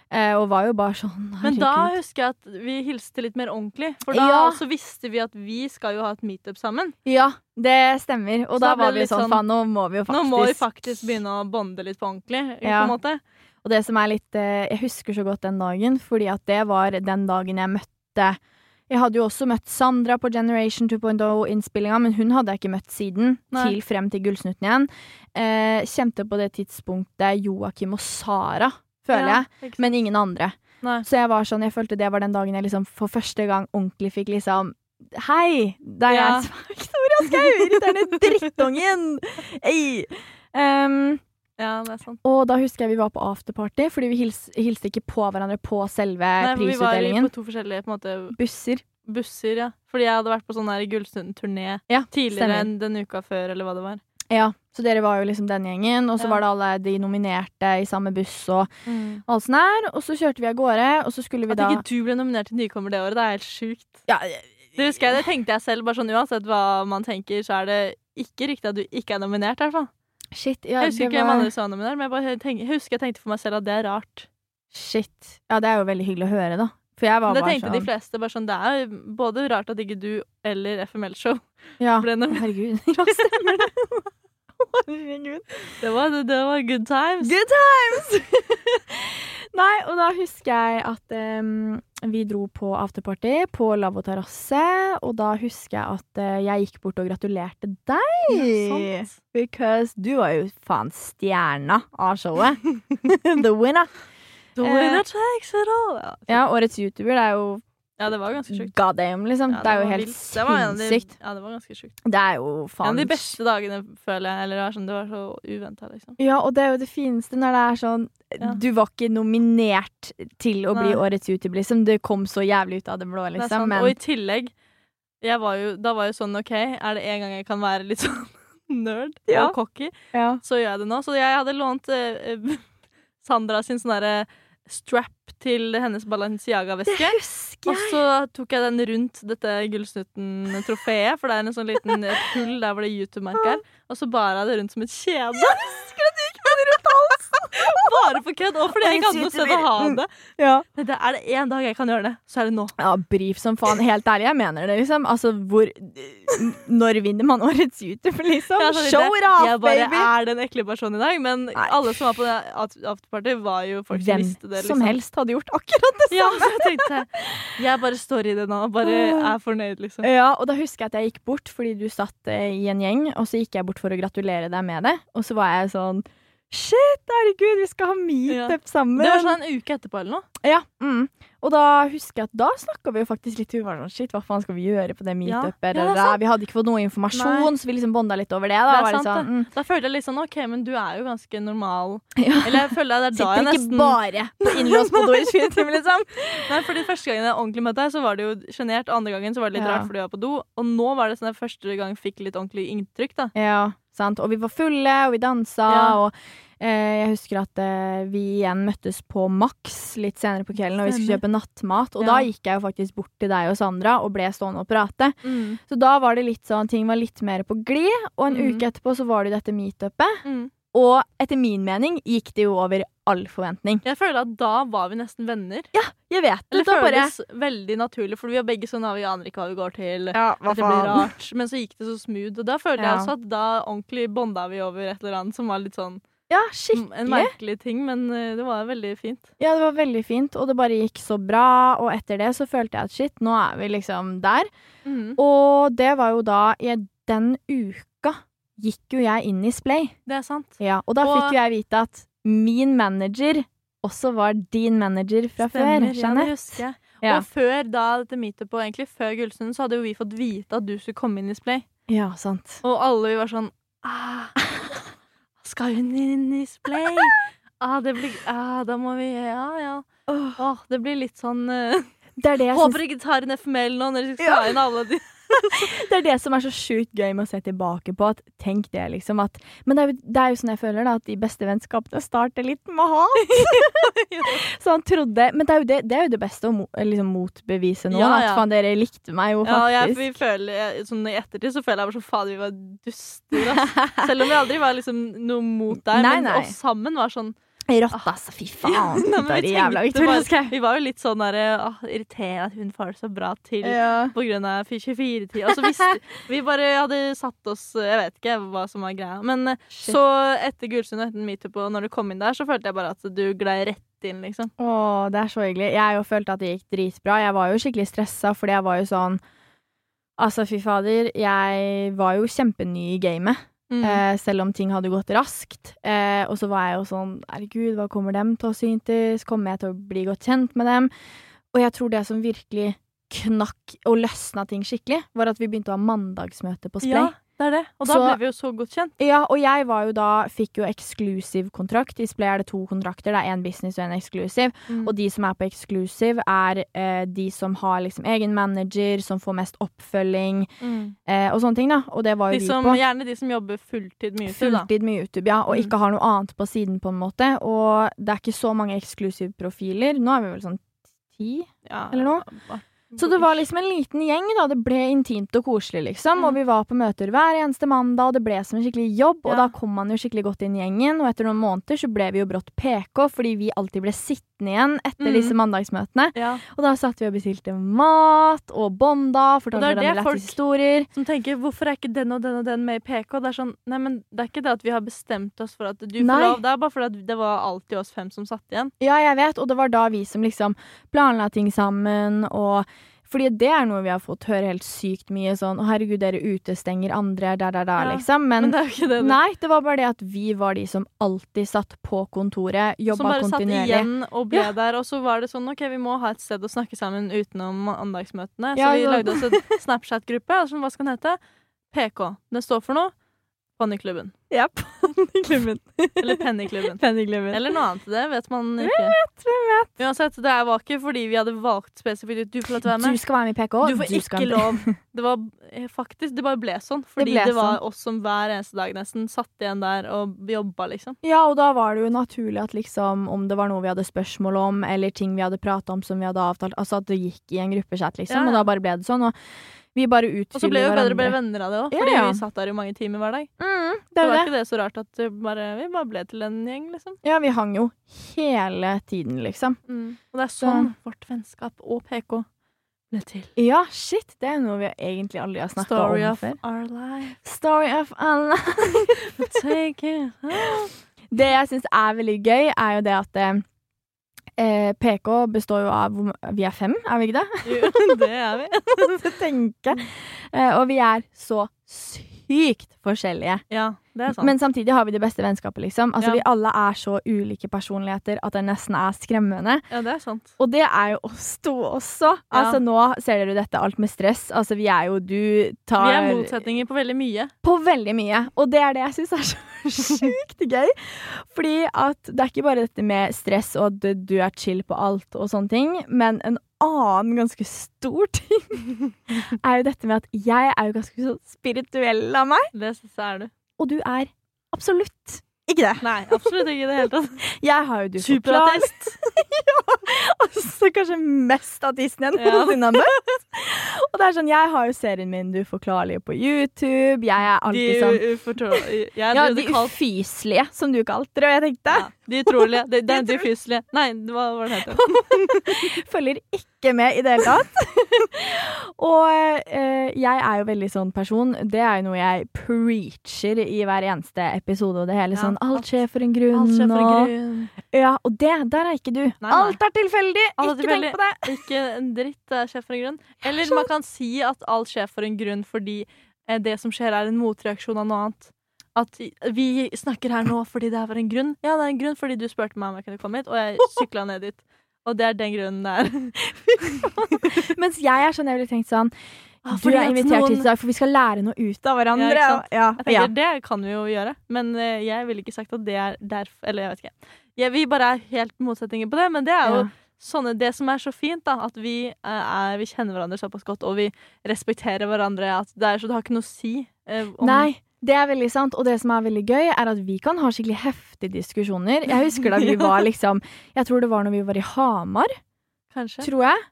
Eh, og var jo bare sånn herregud. Men da husker jeg at vi hilste litt mer ordentlig. For da Ja. også visste vi at vi skal jo ha et meetup sammen. Ja, det stemmer. Og Så da var vi sånn, sånn, faen, nå må vi jo faktisk Nå må vi faktisk begynne å bonde litt på ordentlig. Ja. På en måte. Og det som er litt eh, Jeg husker så godt den dagen, fordi at det var den dagen jeg møtte Jeg hadde jo også møtt Sandra på Generation 2.0-innspillinga, men hun hadde jeg ikke møtt siden. Nei. Til frem til Gullsnutten igjen. Eh, kjente på det tidspunktet Joakim og Sara, føler Ja, jeg. Men ingen andre. Nei. Så jeg var sånn, jeg følte det var den dagen jeg liksom for første gang ordentlig fikk liksom Hei! Det er Ja. jeg som er Victoria Skau! Irriterende drittungen! Hey. Um, Ja, det er sant. og da husker jeg vi var på afterparty, fordi vi hils, hilste ikke på hverandre på selve Nei, prisutdelingen. vi var på to forskjellige på en måte, Busser. busser, ja. Fordi jeg hadde vært på sånn her Gullstunden-turné Ja, tidligere enn den uka før, eller hva det var. Ja, så dere var jo liksom den gjengen, og så var det alle de nominerte i samme buss og alt sånn her. Og så kjørte vi av gårde, og så skulle vi At da ikke du ble nominert til nykommer det året, det er helt sjukt. ja, Det husker jeg, det tenkte jeg selv. bare sånn Uansett hva man tenker, så er det ikke riktig at du ikke er nominert. i hvert fall. Shit. Ja, Jeg husker ikke hvem andre sa noe om det, men jeg, bare tenk, jeg husker jeg tenkte for meg selv at det er rart. Shit. Ja, det er jo veldig hyggelig å høre, da. For jeg var det bare tenkte sånn de fleste. bare sånn, Det er både rart at ikke du eller FML-show Ja. ble noe. Herregud. Ja, stemmer det. Herregud. Det var, det var good times. Good times! Nei, og da husker jeg at um, vi dro på afterparty på Lavvo terrasse, og da husker jeg at uh, jeg gikk bort og gratulerte deg. Ja. Because du var jo faen stjerna av showet. The winner. The Eh, winner takes it all. Ja, Ja, årets YouTuber, det er jo ja det var ganske sjukt. god damn, liksom. Ja, det er jo helt vilt. Det en av de- sinnssykt. Ja, det var ganske sjukt. Det er jo En faen av de beste dagene, føler jeg. Eller det sånn, det var så uventa, liksom. Ja, og det er jo det fineste når det er sånn Ja. Du var ikke nominert til å bli årets YouTube, liksom. Det kom så jævlig ut av det blå, Det liksom. sant. Men Og i tillegg, var jo, da var jo sånn OK, er det en gang jeg kan være litt sånn nerd Ja. og cocky, ja. så gjør jeg det nå. Så jeg hadde lånt eh, eh, Sandra sin sånn derre strap til hennes Balenciaga-veske. Og så tok jeg den rundt dette Gullsnutten-trofeet, for det er en sånn liten hull der hvor det YouTube-merket er. Og så bar jeg det rundt som et kjede. Bare for kødd, og fordi jeg ikke hadde noe sted å ha det. Ja. Det er det én dag jeg kan gjøre det, så er det nå. ja, brief som faen. Helt ærlig, jeg mener det, liksom. Altså, hvor Når vinner man årets YouTube, liksom? Ja, Show it off, jeg bare baby! er den ekle personen i dag, men Nei. alle som var på det at- afterparty, var jo folk som visste det. som Liksom. helst hadde gjort akkurat det Ja, samme. så jeg tenkte Jeg bare står i det nå og bare er fornøyd, liksom. Ja, og da husker jeg at jeg gikk bort fordi du satt eh, i en gjeng, og så gikk jeg bort for å gratulere deg med det, og så var jeg sånn Shit, herregud, vi skal ha meetup sammen! Det var sånn en uke etterpå eller noe. Ja, mm. Og da husker jeg at da snakka vi jo faktisk litt. om sånn, shit, hva faen skal vi gjøre på det meetupet? Ja, sant. Vi hadde ikke fått noe informasjon, så vi liksom bonda litt over det. Da Det sant, sånn, mm. Da følte jeg litt sånn OK, men du er jo ganske normal. ja. Eller jeg føler det er da Sitter jeg ikke bare på innlåst på do i 24 timer, liksom. Nei, fordi Første gangen jeg ordentlig møtte deg, så var det jo sjenert. Andre gangen så var det litt Ja. rart fordi jeg var på do. Og nå var det sånn at jeg første gang fikk litt ordentlig inntrykk. da Ja, sant. Og vi var fulle, og vi dansa, Ja. og eh, jeg husker at eh, vi igjen møttes på Max litt senere på kvelden, og vi skulle kjøpe nattmat. Og Ja. da gikk jeg jo faktisk bort til deg og Sandra og ble stående og prate. Mm. Så da var det litt sånn, ting var litt mer på glid, og en Mm. uke etterpå så var det jo dette meetupet. Mm. Og etter min mening gikk det jo over all forventning. Jeg føler at da var vi nesten venner. Ja, Jeg vet Eller det. Da bare veldig naturlig, for vi var begge sånn at vi aner ikke hva vi går til. Ja, hva faen. blir rart. Men så gikk det så smooth. Og da føler Ja. jeg også at da ordentlig bonda vi over et eller annet som var litt sånn Ja, skikkelig. en merkelig ting, men eh, det var veldig fint. Ja, det var veldig fint, og det bare gikk så bra. Og etter det så følte jeg at shit, nå er vi liksom der. Mm. Og det var jo da I den uka gikk jo jeg inn i Splay. Det er sant. Ja, og da Og- fikk jo jeg vite at min manager også var din manager fra før. Stemmer, ja, Jeanette. husker jeg. Ja. Og før da dette meetupet, på, egentlig før Gullsund, så hadde jo vi fått vite at du skulle komme inn i Splay. ja, sant. Og alle vi var sånn ah, Skal hun inn i Splay? Ah, det blir, ah, da må vi Ja, ja. Åh, Oh, det blir litt sånn uh, det, det, Håper syns, ikke tar en FML nå når de skal Ja. ta inn alle de det er det som er så sjukt gøy med å se tilbake på. At, tenk det, liksom. At, men det er, jo, det er jo sånn jeg føler, da, at de beste vennskapene starter litt med hat. så han trodde Men det er jo det, det, er jo det beste å mo, liksom, motbevise nå. Ja, At faen, dere likte meg jo faktisk. Ja, jeg, vi føler, jeg, sånn I ettertid så føler jeg bare så faen vi var duster. Selv om vi aldri var liksom noe mot deg. Nei, men nei. oss sammen var sånn Rått, altså. Fy faen. Ja, men vi jævla bare- Vi var jo litt sånn der, åh, Irriterende at hun får det så bra til. Ja. På grunn av 24-tid. Og så vi bare hadde satt oss Jeg vet ikke hva som var greia. Men eh, Shit. så etter Gullsund og etter meetup, og når du kom inn der, så følte jeg bare at du glei rett inn, liksom. Å, det er så hyggelig. Jeg jo følte at det gikk dritbra. Jeg var jo skikkelig stressa, fordi jeg var jo sånn Altså, fy fader, jeg var jo kjempeny i gamet. Mm. Eh, selv om ting hadde gått raskt. Eh, og så var jeg jo sånn Herregud, hva kommer dem til å synes? Kommer jeg til å bli godt kjent med dem? Og jeg tror det som virkelig knakk og løsna ting skikkelig, var at vi begynte å ha mandagsmøte på Splay. Ja, det er det. Og da Så- ble vi jo så godt kjent. Ja, og jeg var jo da Fikk jo eksklusiv kontrakt. I Splay er det to kontrakter. Det er én business og én eksklusiv. Mm. Og de som er på eksklusiv, er eh, de som har liksom egen manager, som får mest oppfølging Mm. eh, og sånne ting, da. Og det var jo De vi på. gjerne de som jobber fulltid med YouTube. Fulltid med YouTube, ja, og Mm. ikke har noe annet på siden, på en måte. Og det er ikke så mange eksklusive profiler. Nå er vi vel sånn ti? Ja, Eller noe? hva- Så det var liksom en liten gjeng, da. Det ble intimt og koselig, liksom. Og Mm. vi var på møter hver eneste mandag, og det ble som en skikkelig jobb. Og da kom man jo skikkelig godt inn i gjengen, og etter noen måneder så ble vi jo brått PK, fordi vi alltid ble sittende igjen etter Mm. disse mandagsmøtene. Ja. Og da satt vi og bestilte mat og bånda, fortalte er hverandre folk- historier. Som tenker hvorfor er ikke den og den og den med i PK? Det er sånn, nei, men det er ikke det at vi har bestemt oss for at du får Nei. lov. Det er bare fordi det var alltid oss fem som satt igjen. Ja, jeg vet, og det var da vi som liksom planla ting sammen, og fordi det er noe vi har fått høre helt sykt mye sånn 'Å, herregud, dere utestenger andre', der, der, der, Ja, liksom. Men, Men det er ikke det. det. nei, det var bare det at vi var de som alltid satt på kontoret, Som bare satt igjen og ble Ja. der. Og så var det sånn OK, vi må ha et sted å snakke sammen utenom mandagsmøtene. Ja, så vi lagde oss en Snapchat-gruppe. Altså, hva skal den hete? PK. Den står for noe. Ponniklubben. Ja, Ponniklubben. Eller Pennyklubben. Pennyklubben. Eller noe annet. Det vet man Hvem ikke. Hvem vet? Uansett, det var ikke fordi vi hadde valgt spesifikt ut du får lov til å være Du skal være med i PK. Du får du ikke lov. Det var eh, faktisk Det bare ble sånn. Fordi det, ble var sånn. oss som hver eneste dag nesten satt igjen der og jobba, liksom. Ja, og da var det jo naturlig at liksom, om det var noe vi hadde spørsmål om, eller ting vi hadde prata om som vi hadde avtalt, altså at det gikk i en gruppechat, liksom, Ja, ja. og da bare ble det sånn. Og vi bare utfyller hverandre. Og så ble vi bedre bedre venner av det òg, fordi ja. vi satt der i mange timer hver dag. Mm, det var det. ikke det så rart at bare, vi bare ble til en gjeng, liksom. Ja, vi hang jo hele tiden, liksom. Og det er sånn vårt vennskap og PK ble til. Ja, shit, det er noe vi egentlig aldri har snakka Story of our life. Story of our life. Take it. Det jeg syns er veldig gøy, er jo det at eh, PK består jo av Vi er fem, er vi ikke det? Jo, det er vi. Jeg. Eh, og vi er så sykt forskjellige. Ja, det er sant. Men samtidig har vi det beste vennskapet, liksom. Altså, Ja. Vi alle er så ulike personligheter at det nesten er skremmende. ja, det er sant. Og det er jo oss to også. Ja. Altså Nå ser dere dette alt med stress. Altså Vi er jo Du tar Vi er motsetninger på veldig mye. På veldig mye. Og det er det jeg syns er så sjukt gøy. Fordi at det er ikke bare dette med stress og at du er chill på alt og sånne ting, men en annen ganske stor ting er jo dette med at jeg er jo ganske så spirituell av meg, Det synes jeg er du. og du er absolutt ikke det. Nei, absolutt ikke i det hele tatt. Jeg har jo du forklart. ja! Altså kanskje mest ateisten jeg noensinne har møtt. Og det er sånn, jeg har jo serien min Du forklarlige på YouTube. Jeg er alltid sånn uforståelige Jeg Ja, de ufyselige, som du kalte det. Og jeg tenkte ja, De utrolige. De, de, de ufyselige. Nei, hva var det het? følger ikke med i det hele tatt. og eh, jeg er jo veldig sånn person. Det er jo noe jeg preacher i hver eneste episode. Og det hele Ja, sånn Alt skjer for en grunn. Alt skjer for en og, ja, og det, der er ikke du. nei. Alt er tilfeldig! Alt er ikke tilfeldig. tenk på det. Ikke en dritt det skjer for en grunn. Eller man kan si at alt skjer for en grunn fordi eh, det som skjer, er en motreaksjon av noe annet. At vi snakker her nå fordi det er for en grunn. Ja, det er en grunn fordi du spurte meg om jeg kunne komme hit, og jeg sykla ned dit. Og det er den grunnen det er. Mens jeg er sånn, jeg ville tenkt sånn Ah, Du er invitert noen- hit i dag, for vi skal lære noe ut av hverandre. Ja. Ja, Jeg tenker. Det kan vi jo gjøre, men eh, jeg ville ikke sagt at det er derfor Eller jeg vet ikke. Ja, vi bare er helt motsetninger på det, men det er jo sånne, det som er så fint, da, at vi, eh, er, vi kjenner hverandre såpass godt, og vi respekterer hverandre. At det er så det har ikke noe å si. eh, om, Nei, det er veldig sant. Og det som er veldig gøy, er at vi kan ha skikkelig heftige diskusjoner. Jeg husker da vi var liksom Jeg tror det var når vi var i Hamar, Kanskje. tror jeg.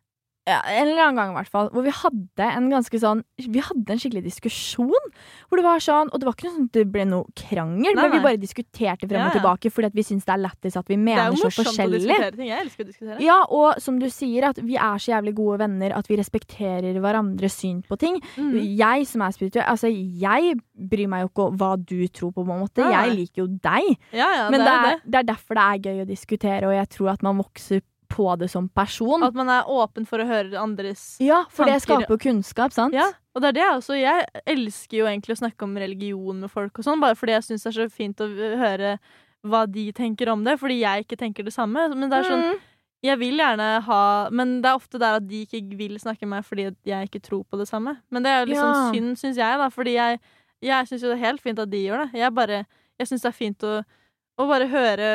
Ja, en eller annen gang, i hvert fall. Hvor vi hadde en ganske sånn Vi hadde en skikkelig diskusjon. Hvor det var sånn Og det var ikke noe sånn at det ble noe krangel, Nei, men vi bare diskuterte frem Ja, og tilbake fordi at vi syns det er lættis at vi Det er mener jo så morsomt å forskjellig. diskutere ting. Jeg elsker å diskutere. Ja, og som du sier, at vi er så jævlig gode venner at vi respekterer hverandres syn på ting. Mm. Jeg som er spirituell, altså jeg bryr meg jo ikke om hva du tror på, på en måte. Jeg liker jo deg. Ja, ja, Men det det er det. det er derfor det er gøy å diskutere, og jeg tror at man vokser på det som person. At man er åpen for å høre andres Ja, for det tanker- skaper kunnskap, sant? Ja, og det er det også. Jeg elsker jo egentlig å snakke om religion med folk og sånn, bare fordi jeg syns det er så fint å høre hva de tenker om det, fordi jeg ikke tenker det samme. Men det er sånn, Mm. jeg vil gjerne ha Men det er ofte der at de ikke vil snakke med meg fordi jeg ikke tror på det samme. Men det er jo liksom Ja. synd, syns jeg, da, fordi jeg, jeg syns jo det er helt fint at de gjør det. Jeg bare Jeg syns det er fint å Og bare høre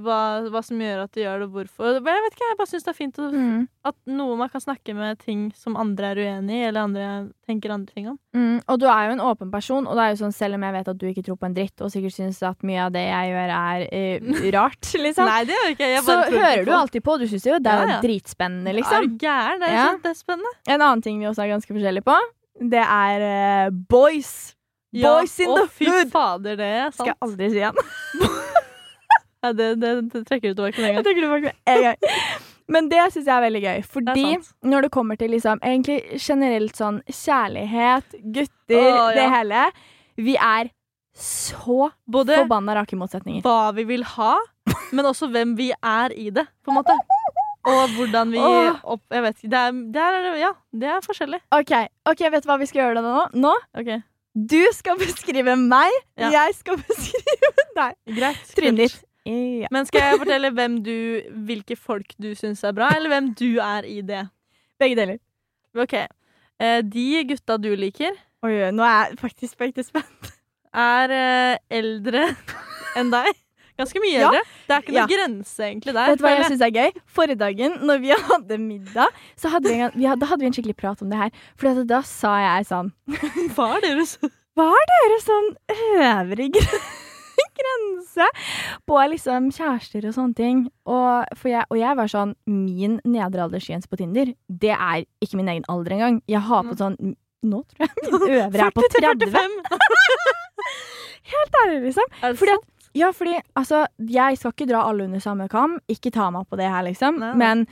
hva, hva som gjør at du gjør det, og hvorfor. Jeg vet ikke, jeg bare syns det er fint å, Mm. at noe man kan snakke med ting som andre er uenig i, eller andre tenker andre ting om. Mm, og du er jo en åpen person, og det er jo sånn, selv om jeg vet at du ikke tror på en dritt, og sikkert syns at mye av det jeg gjør er uh, rart, liksom, Nei, det gjør ikke. Jeg så hører du alltid på. Du syns jo det er Ja, ja. dritspennende, Er liksom. Ja, gæren? Det er Ja. kjempespennende. En annen ting vi også er ganske forskjellige på, det er uh, boys. Boys in å, the fy fader, det er sant. Skal jeg aldri si igjen. Nei, det, det, det trekker du tilbake med en Jeg gang. det tilbake med en gang. Men det syns jeg er veldig gøy, fordi Det når det kommer til liksom egentlig generelt sånn kjærlighet, gutter, Åh, ja. det hele Vi er så Både forbanna rake motsetninger. hva vi vil ha, men også hvem vi er i det, på en måte. Og hvordan vi opp... Jeg vet ikke. Det er, det er, ja, det er forskjellig. OK, ok, vet du hva vi skal gjøre da nå? nå? Okay. Du skal beskrive meg, Ja. jeg skal beskrive deg. Greit. Trynet ditt. Ja. Men skal jeg fortelle hvem du, hvilke folk du syns er bra, eller hvem du er i det? Begge deler. Ok. Eh, de gutta du liker, Oi, nå er jeg faktisk veldig spent. er eh, eldre enn deg. Ganske mye Ja. eldre. Det er ikke noe Ja. grense egentlig der. Vet du hva jeg syns er gøy? Forrige dagen, når vi hadde middag, så hadde vi, en, vi hadde, hadde vi en skikkelig prat om det her. For da sa jeg sånn Hva er dere sånn Hva Er dere sånn øvrige grense på liksom kjærester og sånne ting? Og, for jeg, og jeg var sånn Min nedre aldersgrense på Tinder, det er ikke min egen alder engang. Jeg har på sånn Nå tror jeg min øvre er på 40 30. Helt ærlig, liksom. Fordi at, ja, fordi altså, jeg skal ikke dra alle under samme kam. Ikke ta meg på det her, liksom. Nei, nei. Men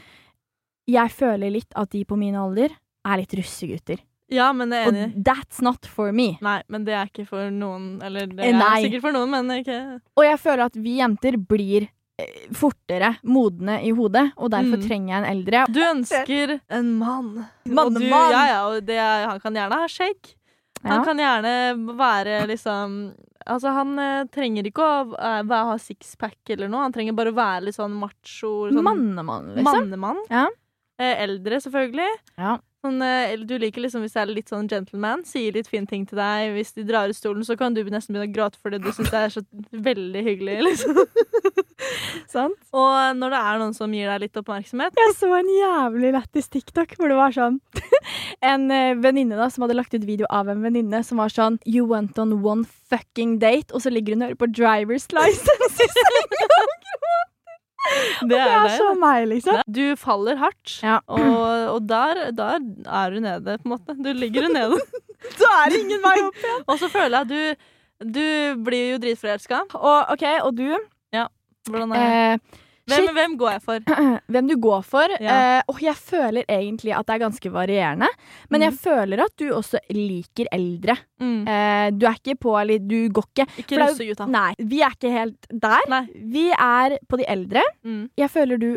jeg føler litt at de på min alder er litt russegutter. Ja, men det er enig. Og that's not for me. Nei, men det er ikke for noen. Eller det Eh, er nei. sikkert for noen, men ikke Og jeg føler at vi jenter blir eh, fortere modne i hodet, og derfor Mm. trenger jeg en eldre. Du ønsker en mann. Mann, og. Ja, ja, og det han kan gjerne ha skjegg. Ja. Han kan gjerne være liksom Altså, han eh, trenger ikke å være- ha sixpack eller noe. Han trenger bare å være litt sånn macho. Sånn Mannemann, liksom. Mannemann. Ja. Eh, eldre, selvfølgelig. Ja. Sånn, eh, du liker liksom hvis det er litt sånn gentleman, sier litt fine ting til deg. Hvis de drar ut stolen, så kan du nesten begynne å gråte fordi du syns det er så veldig hyggelig. liksom. Sant? Og når det er noen som gir deg litt oppmerksomhet Jeg så en jævlig lættis TikTok hvor det var sånn En eh, venninne da som hadde lagt ut video av en venninne som var sånn You went on one fucking date, og så ligger hun og hører på driver's license. Det det er så meg, liksom. Du faller hardt, Ja. og, og der, der er du nede, på en måte. Du ligger jo nede. Så er det ingen vei opp igjen. og så føler jeg at du Du blir jo dritforelska. Og OK, og du? Ja, Hvordan er det? Eh, Hvem, hvem går jeg for? hvem du går for. Ja. Uh, og jeg føler egentlig at det er ganske varierende. Men jeg Mm. føler at du også liker eldre. Mm. Uh, du er ikke på eller Du går ikke Ikke russegutta. Nei, vi er ikke helt der. Nei. Vi er på de eldre. Mm. Jeg føler du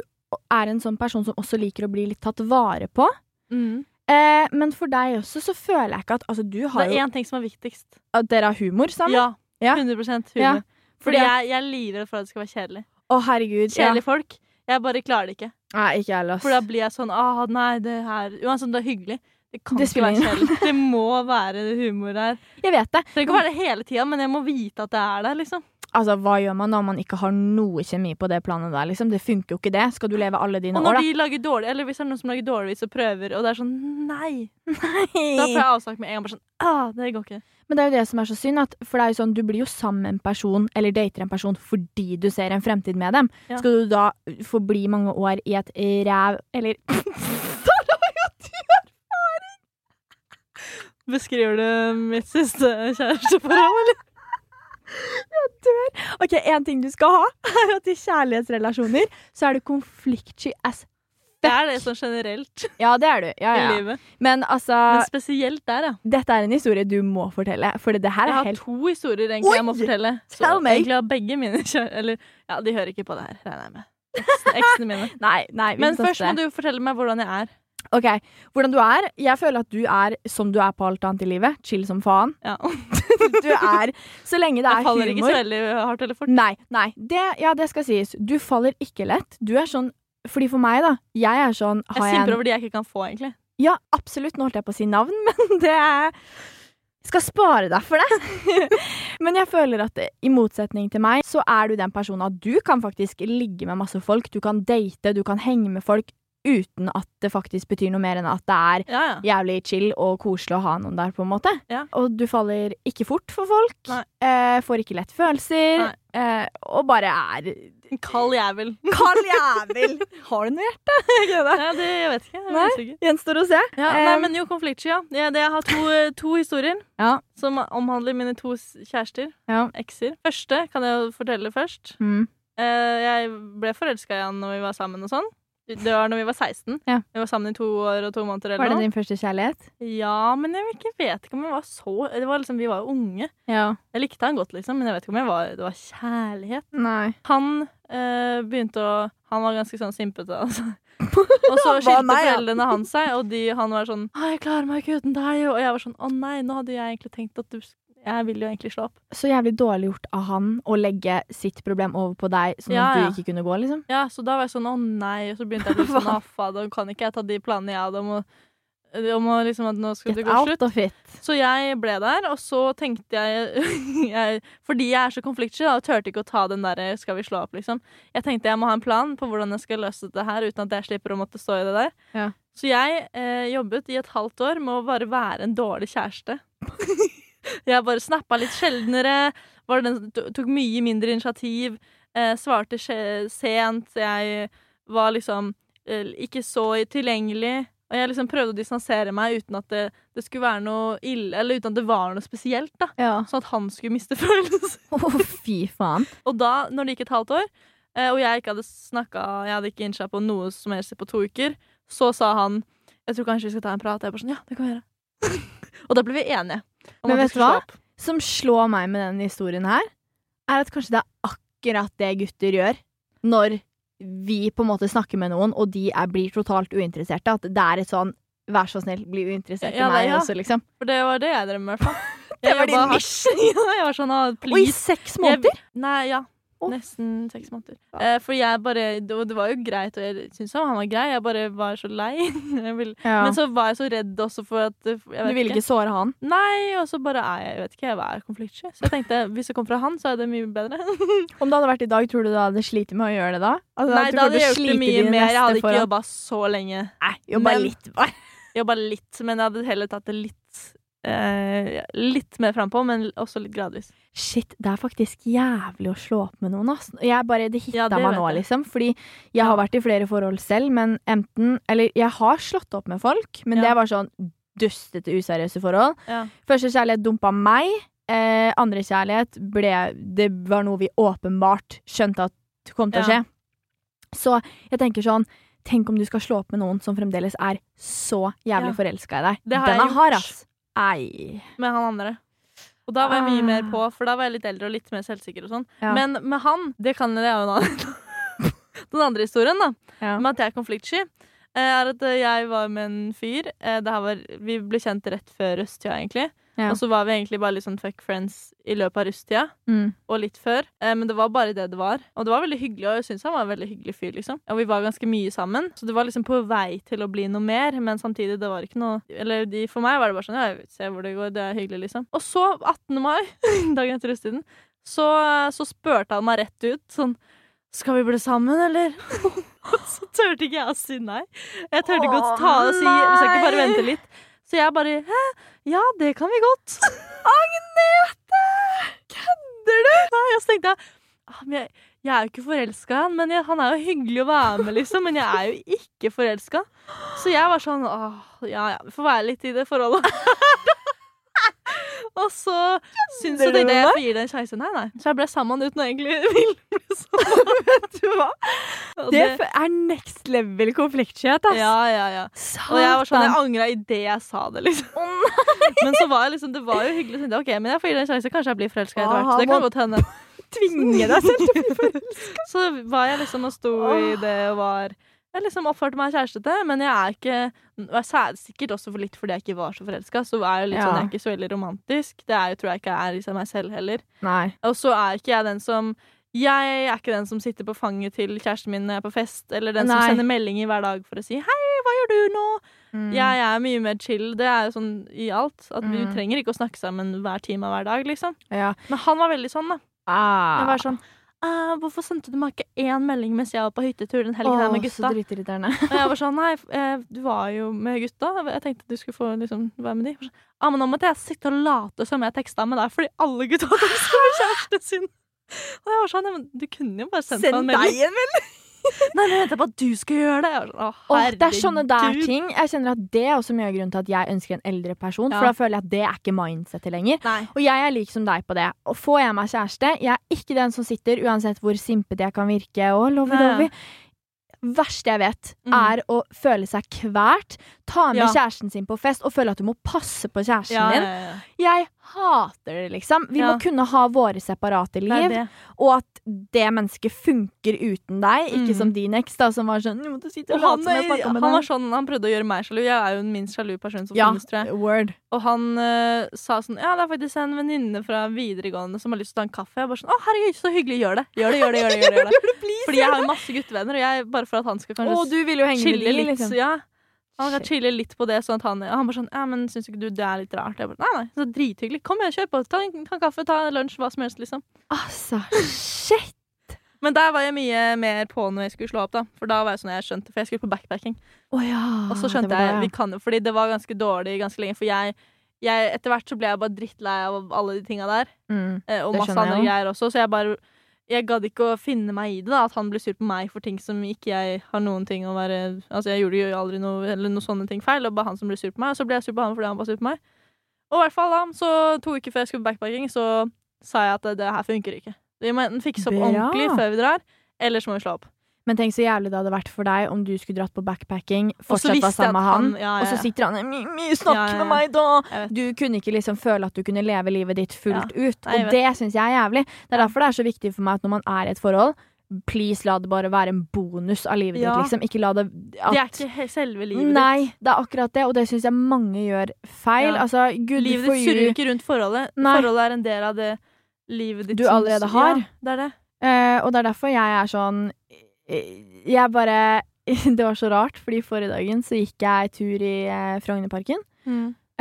er en sånn person som også liker å bli litt tatt vare på. Mm. Eh, men for deg også så føler jeg ikke at Altså, du Det er én ting som er viktigst. At dere har humor sammen? Ja. Ja. 100 humor. Ja. Fordi Fordi jeg, jeg er livredd for at det skal være kjedelig. Å, herregud. Ja. Folk. Jeg bare klarer det ikke. Nei, ikke heller. For da blir jeg sånn ah, nei, det her Uansett det er hyggelig. Det kan Det ikke være kjedelig. Det må være humor her. Jeg vet det. Det trenger ikke å være det hele tida, men jeg må vite at det er der, liksom. Altså, Hva gjør man når man ikke har noe kjemi på det planet der? liksom? Det funker jo ikke, det. Skal du leve alle dine år, da? Og når da? de lager dårlig, eller hvis det er noen som lager dårligvis og prøver, og det er sånn nei, nei. da får jeg avsagt med en gang. Bare sånn ah, det går ikke. Men det er jo det som er så synd, at, for det er jo sånn, du blir jo sammen med en person, eller dater en person fordi du ser en fremtid med dem. Ja. Skal du da forbli mange år i et ræv Eller Der har jo du erfaring! Beskriver du mitt siste kjæresteforhold, eller? Jeg dør. OK, én ting du skal ha, er at i kjærlighetsrelasjoner så er du konfliktsky as Det er det sånn generelt Ja, det er du. Ja, i livet. Men altså Men spesielt der, ja. Dette er en historie du må fortelle, for det her Jeg er har helt to historier egentlig jeg må fortelle. Så Tell me. egentlig har begge mine. Eller ja, de hører ikke på det her, regner jeg med. Eksene- mine. Nei, nei. Men først må du fortelle meg hvordan jeg er. OK. Hvordan du er? Jeg føler at du er som du er på alt annet i livet. Chill som faen. Ja. Du er Så lenge det er Jeg faller faller ikke så veldig hardt eller fort. Nei, nei. Det, ja, det skal sies. Du faller ikke lett. Du er sånn Fordi for meg, da. Jeg er sånn har jeg simper over de jeg ikke kan få, egentlig. Ja, absolutt. Nå holdt jeg på å si navn, men det er skal spare deg for det. Men jeg føler at i motsetning til meg, så er du den personen at du kan faktisk ligge med masse folk. Du kan date, du kan henge med folk uten at det faktisk betyr noe mer enn at det er Ja, ja. jævlig chill og koselig å ha noen der, på en måte. Ja. Og du faller ikke fort for folk. Eh, får ikke lett følelser. Eh, og bare er En kald jævel. kald jævel. Har du noe hjerte? Ikke det? Jeg vet ikke. Jeg Nei. Gjenstår å se. Ja, nei, Eh, men jo, konfliktsky, ja. ja det, jeg har to, eh, to historier som omhandler mine to kjærester. Ekser. Første kan jeg fortelle først. Mm. Eh, jeg ble forelska i han når vi var sammen og sånn. Det var når vi var 16. Ja. Vi var sammen i to år og to måneder. Eller Var det din første kjærlighet? Ja, men jeg ikke, vet ikke om jeg var så det var liksom, Vi var jo unge. Ja. Jeg likte han godt, liksom, men jeg vet ikke om jeg var, det var kjærlighet. Nei. Han eh, begynte å Han var ganske sånn simpete, altså. Og så skilte meg, ja? foreldrene hans seg, og de, han var sånn 'Jeg klarer meg ikke uten deg.' Og jeg var sånn 'Å nei, nå hadde jeg egentlig tenkt at du Jeg vil jo egentlig slå opp'. Så jævlig dårlig gjort av han å legge sitt problem over på deg, sånn Ja, at du ikke kunne gå, liksom. Ja, så da var jeg sånn 'Å nei', og så begynte jeg å bli sånn? 'Affa, da kan ikke jeg ta de planene jeg hadde om å, om å liksom at nå skal Get det gå slutt'. out of it. Så jeg ble der, og så tenkte jeg, jeg Fordi jeg er så konfliktsky da, og turte ikke å ta den derre 'skal vi slå opp', liksom. Jeg tenkte jeg må ha en plan på hvordan jeg skal løse dette her uten at jeg slipper å måtte stå i det der. Ja. Så jeg eh, jobbet i et halvt år med å bare være en dårlig kjæreste. jeg bare snappa litt sjeldnere, var den, som tok mye mindre initiativ, eh, svarte sent, jeg var liksom eh, ikke så tilgjengelig. Og jeg liksom prøvde å distansere meg uten at det, det skulle være noe ille, eller uten at det var noe spesielt. da Ja. Sånn at han skulle miste følelser. Å, fy faen. Og da, når det gikk et halvt år, eh, og jeg ikke hadde snakka Jeg hadde ikke innskjært på noe som helst på to uker, så sa han Jeg tror kanskje vi skal ta en prat. Jeg bare sånn, ja, det kan vi gjøre. og da ble vi enige. Men vet du hva? Som slår meg med denne historien her, er at kanskje det er akkurat det gutter gjør når vi på en måte snakker med noen, og de er, blir totalt uinteresserte. At det er et sånn Vær så snill, bli uinteressert Ja, i meg ja. også, liksom. For det var det jeg drev med, i hvert fall. Det var din ja, jeg var sånn, ah, Og i seks måneder! Nei, ja. Nesten seks måneder. Ja. Eh, for jeg bare det, var- jo greit, og jeg syntes han var grei. Jeg bare var så lei. Ja. Men så var jeg så redd også for at du ville ikke såre han? Nei, og så bare er jeg, jeg vet ikke, jeg er konfliktsky. Så jeg tenkte hvis det kom fra han, så er det mye bedre. Om det hadde vært i dag, tror du du hadde slitt med å gjøre det da? Altså, Nei, da hadde jeg gjort det mye mer. Jeg hadde ikke jobba så lenge. Nei, jobba litt bare. Jobba litt, men jeg hadde heller tatt det litt eh, Litt mer frampå, men også litt gradvis. Shit, det er faktisk jævlig å slå opp med noen, ass. Jeg bare, det hitta Ja, meg nå, liksom. Fordi jeg har vært i flere forhold selv, men enten Eller jeg har slått opp med folk, men Ja. det var sånn dustete, useriøse forhold. Ja. Første kjærlighet dumpa meg. Eh, andre kjærlighet ble Det var noe vi åpenbart skjønte at kom til å skje. Så jeg tenker sånn Tenk om du skal slå opp med noen som fremdeles er så jævlig Ja. forelska i deg. Det har Den er hard, ass. Ei. Med han andre. Og da var jeg mye mer Ah. på, for da var jeg litt eldre og litt mer selvsikker. og sånn Ja. Men med han, det kan det er jo nå. Den andre historien, da, Ja. med at jeg er konfliktsky, eh, er at eh, jeg var med en fyr. eh, Det her var, vi ble kjent rett før rusttida, egentlig. Ja. Og så var vi egentlig bare litt sånn fuck friends i løpet av russetida, Mm. og litt før. Eh, men det var bare det det var. Og det var veldig hyggelig, og jeg syns han var en veldig hyggelig fyr, liksom. Og vi var ganske mye sammen, så det var liksom på vei til å bli noe mer, men samtidig, det var ikke noe Eller de, for meg var det bare sånn, ja, jeg ser hvor det går, det er hyggelig, liksom. Og så, 18. mai, dagen etter russetiden, så, så spurte han meg rett ut sånn skal vi bli sammen, eller? Og så turte ikke jeg å si nei. Jeg turte ikke å ta og si Vi skal ikke bare vente litt. Så jeg bare Hæ? Ja, det kan vi godt. Agnete! Kødder du? Nei, så tenkte jeg ah, jeg, jeg er jo ikke forelska i han, men jeg, han er jo hyggelig å være med, liksom. Men jeg er jo ikke forelska. Så jeg var sånn åh, ja ja, vi får være litt i det forholdet. og så syns jeg du tenkte med jeg gir får gi her. Nei. Så jeg ble sammen uten å egentlig ville bli sammen. Vet du hva? Det er next level konfliktskyhet, ass. ja, ja, ja. Satan. Og jeg var sånn, jeg angra idet jeg sa det, liksom. men så var jeg liksom, det var jo hyggelig. Så ok, men jeg får gi det en sjanse. Kanskje jeg blir forelska etter hvert. Så det kan godt hende. tvinge deg selv til å bli forelska. Så var jeg liksom og sto i det og var Jeg liksom oppførte meg kjærestete, men jeg er ikke Sikkert også for litt fordi jeg ikke var så forelska, så er jeg litt Ja. sånn, jeg er ikke så veldig romantisk. Det er jo, tror jeg ikke jeg er i meg selv heller. Nei. Og så er ikke jeg den som jeg er ikke den som sitter på fanget til kjæresten min når jeg er på fest, eller den Nei. som sender meldinger hver dag for å si 'hei, hva gjør du nå?' Mm. Jeg er mye mer chill. Det er jo sånn i alt. At vi Mm. trenger ikke å snakke sammen hver time av hver dag, liksom. Ja. Men han var veldig sånn, da. Ah. Jeg var sånn «Ah, Hvorfor sendte du meg ikke én melding mens jeg var på hyttetur den helgen her med gutta? Så dritirriterende. Og jeg var sånn Nei, eh, du var jo med gutta. Jeg tenkte du skulle få liksom, være med de. Ja, Sånn, ah, men nå måtte jeg sitte og late som jeg teksta med deg, fordi alle gutta hadde med kjæresten sin. Og jeg var sånn ja, men du kunne jo bare sendt meg en melding. en melding! Nei, men jeg venter på at du skal gjøre det. Jeg var sånn, å, Åh, det er sånne der ting. Jeg kjenner at Det er også mye av grunnen til at jeg ønsker en eldre person. Ja. For da føler jeg at det er ikke mindsetet lenger. Nei. Og jeg er lik som deg på det. Og får jeg meg kjæreste, jeg er ikke den som sitter, uansett hvor simpete jeg kan virke, Å, lovey Nei. dovey. Verste jeg vet, Mm. er å føle seg kvert, ta med Ja. kjæresten sin på fest og føle at du må passe på kjæresten Ja, din. Jeg hater det, liksom. Vi må kunne ha våre separate liv, det. og at det mennesket funker uten deg. Ikke Mm. som din eks, da, som var sånn 'Du og Og han, han var sånn, han prøvde å gjøre meg sjalu. Jeg er jo den minst sjalu personen som finnes, tror jeg. word. Og han uh, sa sånn Ja, det er faktisk en venninne fra videregående som har lyst til å ta en kaffe. Jeg bare sånn Å, herregud, så hyggelig. Gjør det. Gjør det, gjør det, gjør det. Gjør det, gjør det. Fordi jeg har jo masse guttevenner, og jeg, bare for at han skal kanskje Å, du vil jo henge med chille de, litt, liksom. ja. Han kan chille litt på det, sånn at han, han bare sånn Ja, men syns ikke du det er litt rart? Jeg bare, nei, nei, så drithyggelig. Kom igjen, kjør på. Ta en, ta en kaffe, ta en lunsj, hva som helst, liksom. Altså, shit! Men der var jeg mye mer på når jeg skulle slå opp, da. For da var jeg sånn jeg skjønte, for jeg skulle på backpacking. Oh, ja. Og så det skjønte ja. jeg vi kan jo, Fordi det var ganske dårlig ganske lenge. For jeg, jeg etter hvert så ble jeg bare drittlei av alle de tinga der. Mm. eh, Og masse andre greier også. Så jeg bare Jeg gadd ikke å finne meg i det. da At han ble sur på meg for ting som ikke jeg har noen ting å være Altså jeg gjorde jo aldri noe Eller noe sånne ting feil. Og bare han som ble sur på meg. Og så ble jeg sur på han fordi han var sur på meg. Og i hvert fall da Så to uker før jeg skulle på backpacking, så sa jeg at det, det her funker ikke. Vi må enten fikse opp Bra. ordentlig før vi drar, eller så må vi slå opp. Men tenk så jævlig det hadde vært for deg om du skulle dratt på backpacking, fortsatt var sammen med han, han- ja, ja, og så sitter han mye, mye snakk med meg, da! Du kunne ikke liksom føle at du kunne leve livet ditt fullt ut. Nei, Og det syns jeg er jævlig. Det er derfor det er så viktig for meg at når man er i et forhold, please la det bare være en bonus av livet Ja. ditt, liksom. Ikke la det at, Det er ikke selve livet ditt. Nei, det er akkurat det, og det syns jeg mange gjør feil. Ja. Altså, good Livet ditt surrer ikke rundt forholdet. Nei. Forholdet er en del av det livet ditt Du allerede har. Ja, det er det. Uh, og det er derfor jeg er sånn Jeg bare Det var så rart, fordi forrige dagen så gikk jeg tur i eh, Frognerparken.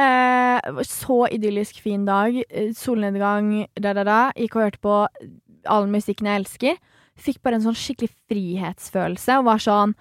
Eh, så idyllisk fin dag. eh, Solnedgang, da, da, da. Gikk og hørte på all musikken jeg elsker. Fikk bare en sånn skikkelig frihetsfølelse og var sånn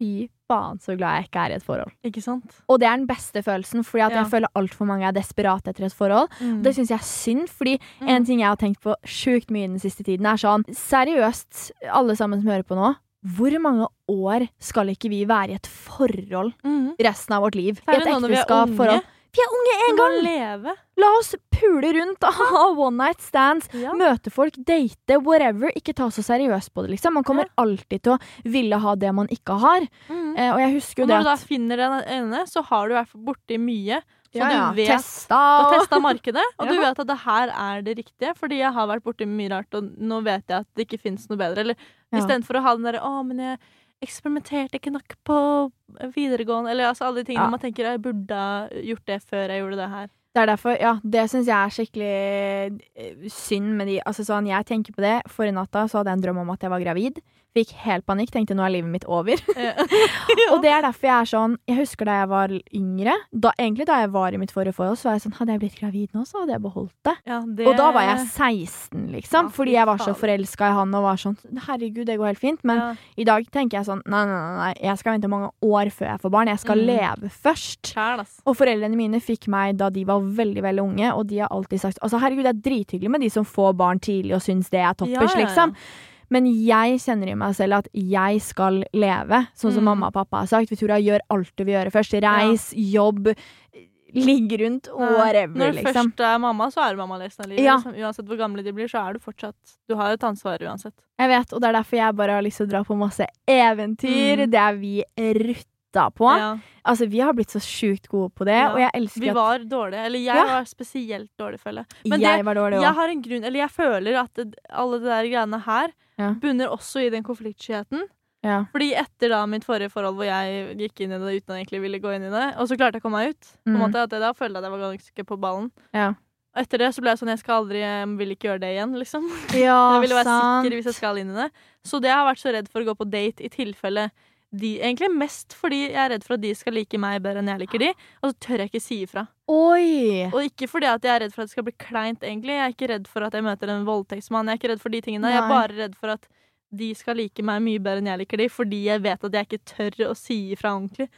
Fy faen, så glad jeg ikke er i et forhold. Ikke sant? Og det er den beste følelsen, fordi at Ja. jeg føler altfor mange er desperate etter et forhold. Og det syns jeg er synd, fordi Mm. en ting jeg har tenkt på sjukt mye den siste tiden, er sånn Seriøst, alle sammen som hører på nå. Hvor mange år skal ikke vi være i et forhold Mm. resten av vårt liv? I et ekteskap, forhold. Vi er unge en gang! leve. La oss pule rundt, ha one night stands, Ja. møte folk, date, whatever. Ikke ta så seriøst på det, liksom. Man kommer Ja. alltid til å ville ha det man ikke har. Mm. Eh, og jeg husker jo det at når du da finner den ene, så har du i hvert fall borti mye. Så ja, ja, du vet testa Du har og testa markedet, og du vet at det her er det riktige. Fordi jeg har vært borti mye rart, og nå vet jeg at det ikke fins noe bedre. Eller Ja. istedenfor å ha den derre 'Å, men jeg eksperimenterte ikke nok på videregående', eller altså alle de tingene Ja. man tenker 'Jeg burde ha gjort det før jeg gjorde det her'. Det er derfor, ja, det syns jeg er skikkelig eh, synd med de Altså sånn, jeg tenker på det. Forrige natta så hadde jeg en drøm om at jeg var gravid. Fikk helt panikk, tenkte nå er livet mitt over. Og det er derfor jeg er sånn Jeg husker da jeg var yngre, da, egentlig da jeg var i mitt forrige forhold, så var jeg sånn Hadde jeg blitt gravid nå, så hadde jeg beholdt det. Ja, det Og da var jeg 16, liksom, Ja, fordi jeg var så forelska i han og var sånn Herregud, det går helt fint. Men ja. i dag tenker jeg sånn Nei, nei, nei, nei, jeg skal vente mange år før jeg får barn. Jeg skal Mm. leve først. Kjæl. Og foreldrene mine fikk meg da de var veldig veldig unge, og de har alltid sagt Altså herregud, det er drithyggelig med de som får barn tidlig og syns det er toppers, liksom. Men jeg kjenner i meg selv at jeg skal leve, sånn som Mm. mamma og pappa har sagt. Victoria, gjør alt du vil gjøre først. Reis, jobb, ligg rundt, whatever, Når du liksom. først er mamma, så er du mamma resten av livet. Ja. Liksom. Uansett hvor gamle de blir, så er du fortsatt Du har et ansvar uansett. Jeg vet, og det er derfor jeg bare har lyst til å dra på masse eventyr. Mm. Det er vi rutta på. Ja. Altså, vi har blitt så sjukt gode på det, Ja. og jeg elsker at Vi var dårlige. Eller jeg Ja. var spesielt dårlig, føler jeg. Men jeg det, var dårlig også. jeg har en grunn Eller jeg føler at alle de der greiene her bunner også i den konfliktskyheten. Ja. Fordi etter da mitt forrige forhold hvor jeg gikk inn i det uten å egentlig ville gå inn i det, og så klarte jeg å komme meg ut, på en Mm. måte at jeg da følte jeg at jeg var ganske på ballen. Ja. Etter det så ble jeg sånn Jeg skal aldri Jeg vil ikke gjøre det igjen, liksom. ja, jeg ville være sant. sikker hvis jeg skal inn i det. Så det jeg har vært så redd for å gå på date i tilfelle de, egentlig mest fordi jeg er redd for at de skal like meg bedre enn jeg liker de, og så tør jeg ikke si ifra. Oi! Og ikke fordi at jeg er redd for at det skal bli kleint, egentlig. Jeg er ikke redd for at jeg møter en voldtektsmann. Jeg er ikke redd for de tingene. Jeg er bare redd for at de skal like meg mye bedre enn jeg liker de, fordi jeg vet at jeg ikke tør å si ifra ordentlig.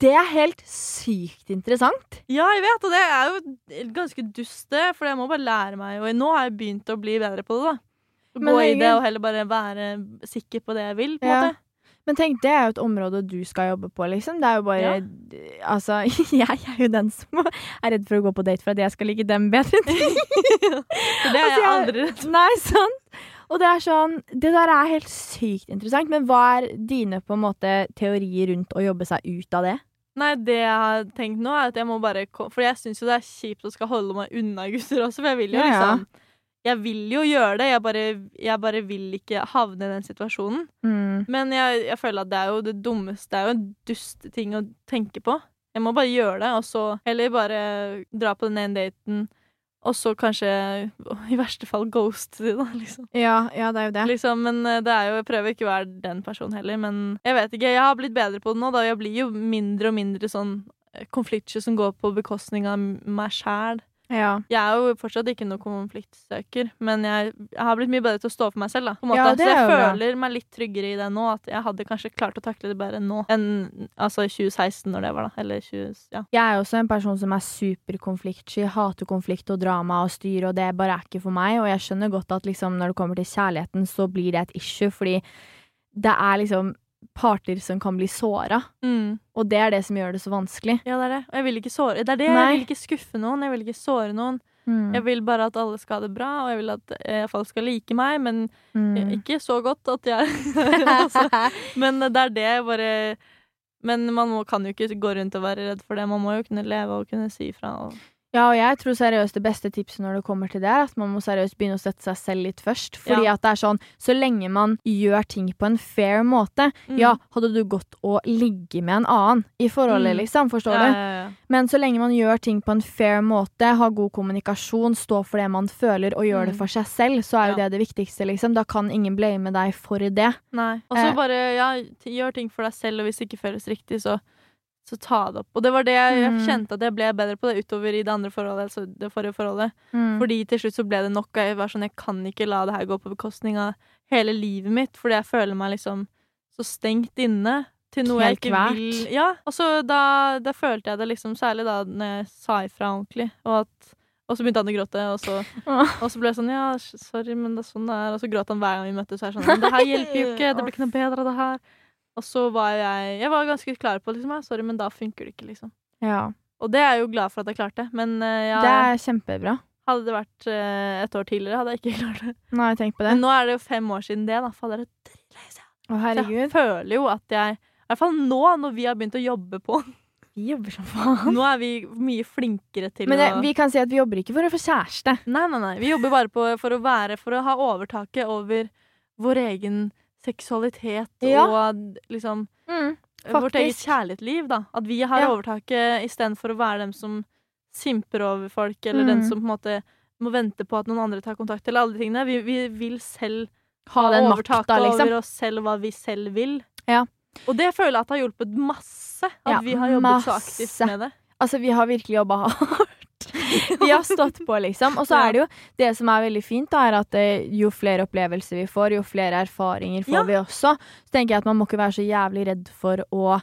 Det er helt sykt interessant. Ja, jeg vet, og det er jo ganske dust, det, for jeg må bare lære meg Og nå har jeg begynt å bli bedre på det, da. Gå i det og heller bare være sikker på det jeg vil, på en Ja. måte. Men tenk, det er jo et område du skal jobbe på, liksom. Det er jo bare Ja. Altså, jeg er jo den som er redd for å gå på date for at jeg skal like dem bedre. For det er Altså, jeg aldri redd for. Nei, sant? Og det er sånn Det der er helt sykt interessant. Men hva er dine på en måte teorier rundt å jobbe seg ut av det? Nei, det jeg har tenkt nå, er at jeg må bare For jeg syns jo det er kjipt å skal holde meg unna gutter også, for jeg vil jo Ja, ja. Jeg vil jo gjøre det, jeg bare, jeg bare vil ikke havne i den situasjonen. Mm. Men jeg, jeg føler at det er jo det dummeste Det er jo en dust ting å tenke på. Jeg må bare gjøre det, og så heller bare dra på den ene daten, og så kanskje i verste fall ghoste de, da, liksom. Ja, ja, det er jo det. liksom. Men eh, det er jo Jeg prøver ikke å være den personen heller, men jeg vet ikke. Jeg har blitt bedre på det nå, da. Jeg blir jo mindre og mindre sånn eh, konfliktsky som går på bekostning av meg sjæl. Ja. Jeg er jo fortsatt ikke noen konfliktsøker, men jeg, jeg har blitt mye bedre til å stå for meg selv. da. Ja, Så jeg er bra. føler meg litt tryggere i det nå. At jeg hadde kanskje klart å takle det bedre nå enn altså 2016, når det var, da. Eller 20, ja. Jeg er også en person som er superkonfliktsky, hater konflikt og drama og styr, og det bare er ikke for meg. Og jeg skjønner godt at liksom, når det kommer til kjærligheten, så blir det et issue, fordi det er liksom parter som kan bli såra, Mm. og det er det som gjør det så vanskelig. ja, det er det. Og jeg vil ikke såre. Det er det. Nei. Jeg vil ikke skuffe noen. Jeg vil ikke såre noen. Mm. Jeg vil bare at alle skal ha det bra, og jeg vil at eh, folk skal like meg, men Mm. ikke så godt at jeg altså, Men det er det jeg bare Men man må, kan jo ikke gå rundt og være redd for det. Man må jo kunne leve og kunne si ifra. Og... Ja, og jeg tror seriøst det beste tipset når det kommer til det, er at man må seriøst begynne å sette seg selv litt først. Fordi Ja. at det er sånn, så lenge man gjør ting på en fair måte Mm. Ja, hadde du gått og ligge med en annen i forholdet, Mm. liksom, forstår Ja, du? ja. Men så lenge man gjør ting på en fair måte, har god kommunikasjon, står for det man føler og gjør det Mm. for seg selv, så er jo det det viktigste, liksom. Da kan ingen blame deg for det. Nei. Og så Eh. bare ja, gjør ting for deg selv, og hvis det ikke føles riktig, så, så ta det opp. Og det var det jeg, jeg Mm. kjente at jeg ble bedre på det utover i det andre forholdet, altså det forrige forholdet. Mm. Fordi til slutt så ble det nok. og Jeg var sånn, jeg kan ikke la det her gå på bekostning av hele livet mitt, fordi jeg føler meg liksom så stengt inne til noe Helt jeg ikke hvert. vil. Ja, og så da, da følte jeg det liksom, særlig da når jeg sa ifra ordentlig, og at og så begynte han å gråte, og så, og så ble jeg sånn Ja, sorry, men det er sånn det er. Og så gråt han hver gang vi møttes. Så er sånn, men det her hjelper jo ikke. Det blir ikke noe bedre av det her. Og så var jeg Jeg var ganske klar på liksom, ja, sorry, men da funker det ikke, liksom. Ja. Og det er jeg jo glad for at jeg klarte. Men eh, ja, Det er kjempebra. hadde det vært uh, et år tidligere, hadde jeg ikke klart det. Nå har jeg tenkt på det. Men nå er det jo fem år siden det, da. Fader, det. Å, herregud. Jeg føler jo at jeg I hvert fall nå, når vi har begynt å jobbe på Vi jobber som faen. Nå er vi mye flinkere til Men det, å vi kan si at vi jobber ikke for å få kjæreste. Nei, nei, nei. Vi jobber bare på, for å være For å ha overtaket over vår egen seksualitet Ja. og liksom Mm. vårt eget kjærlighetsliv, da. At vi har Ja. overtaket istedenfor å være dem som simper over folk, eller den Mm. som på en måte må vente på at noen andre tar kontakt, eller alle de tingene. Vi, vi vil selv Ha ha overtaket liksom. over oss selv, hva vi selv vil. Ja. Og det føler jeg at har hjulpet masse. At Ja, vi har jobbet så aktivt med det. Altså, vi har virkelig jobba hardt. Vi har stått på, liksom. Og så er det jo Det som er veldig fint, da, er at eh, jo flere opplevelser vi får, jo flere erfaringer får Ja. vi også. Så tenker jeg at man må ikke være så jævlig redd for å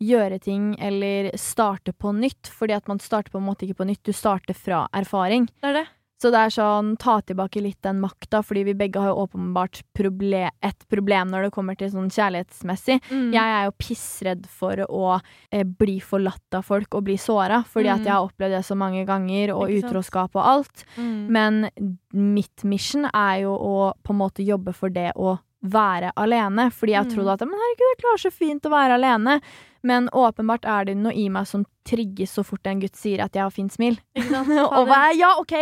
gjøre ting eller starte på nytt, fordi at man starter på en måte ikke på nytt, du starter fra erfaring. Det er det. Så det er sånn, ta tilbake litt den makta, fordi vi begge har jo åpenbart proble et problem når det kommer til sånn kjærlighetsmessig. Mm. Jeg er jo pissredd for å eh, bli forlatt av folk og bli såra, fordi at Mm. jeg har opplevd det så mange ganger, og utroskap og alt. Mm. Men mitt mission er jo å på en måte jobbe for det å være alene, fordi jeg Mm. trodde at men herregud, jeg klarer så fint å være alene. Men åpenbart er det noe i meg som trigges så fort en gutt sier at jeg har fint smil. Og er, ja, OK,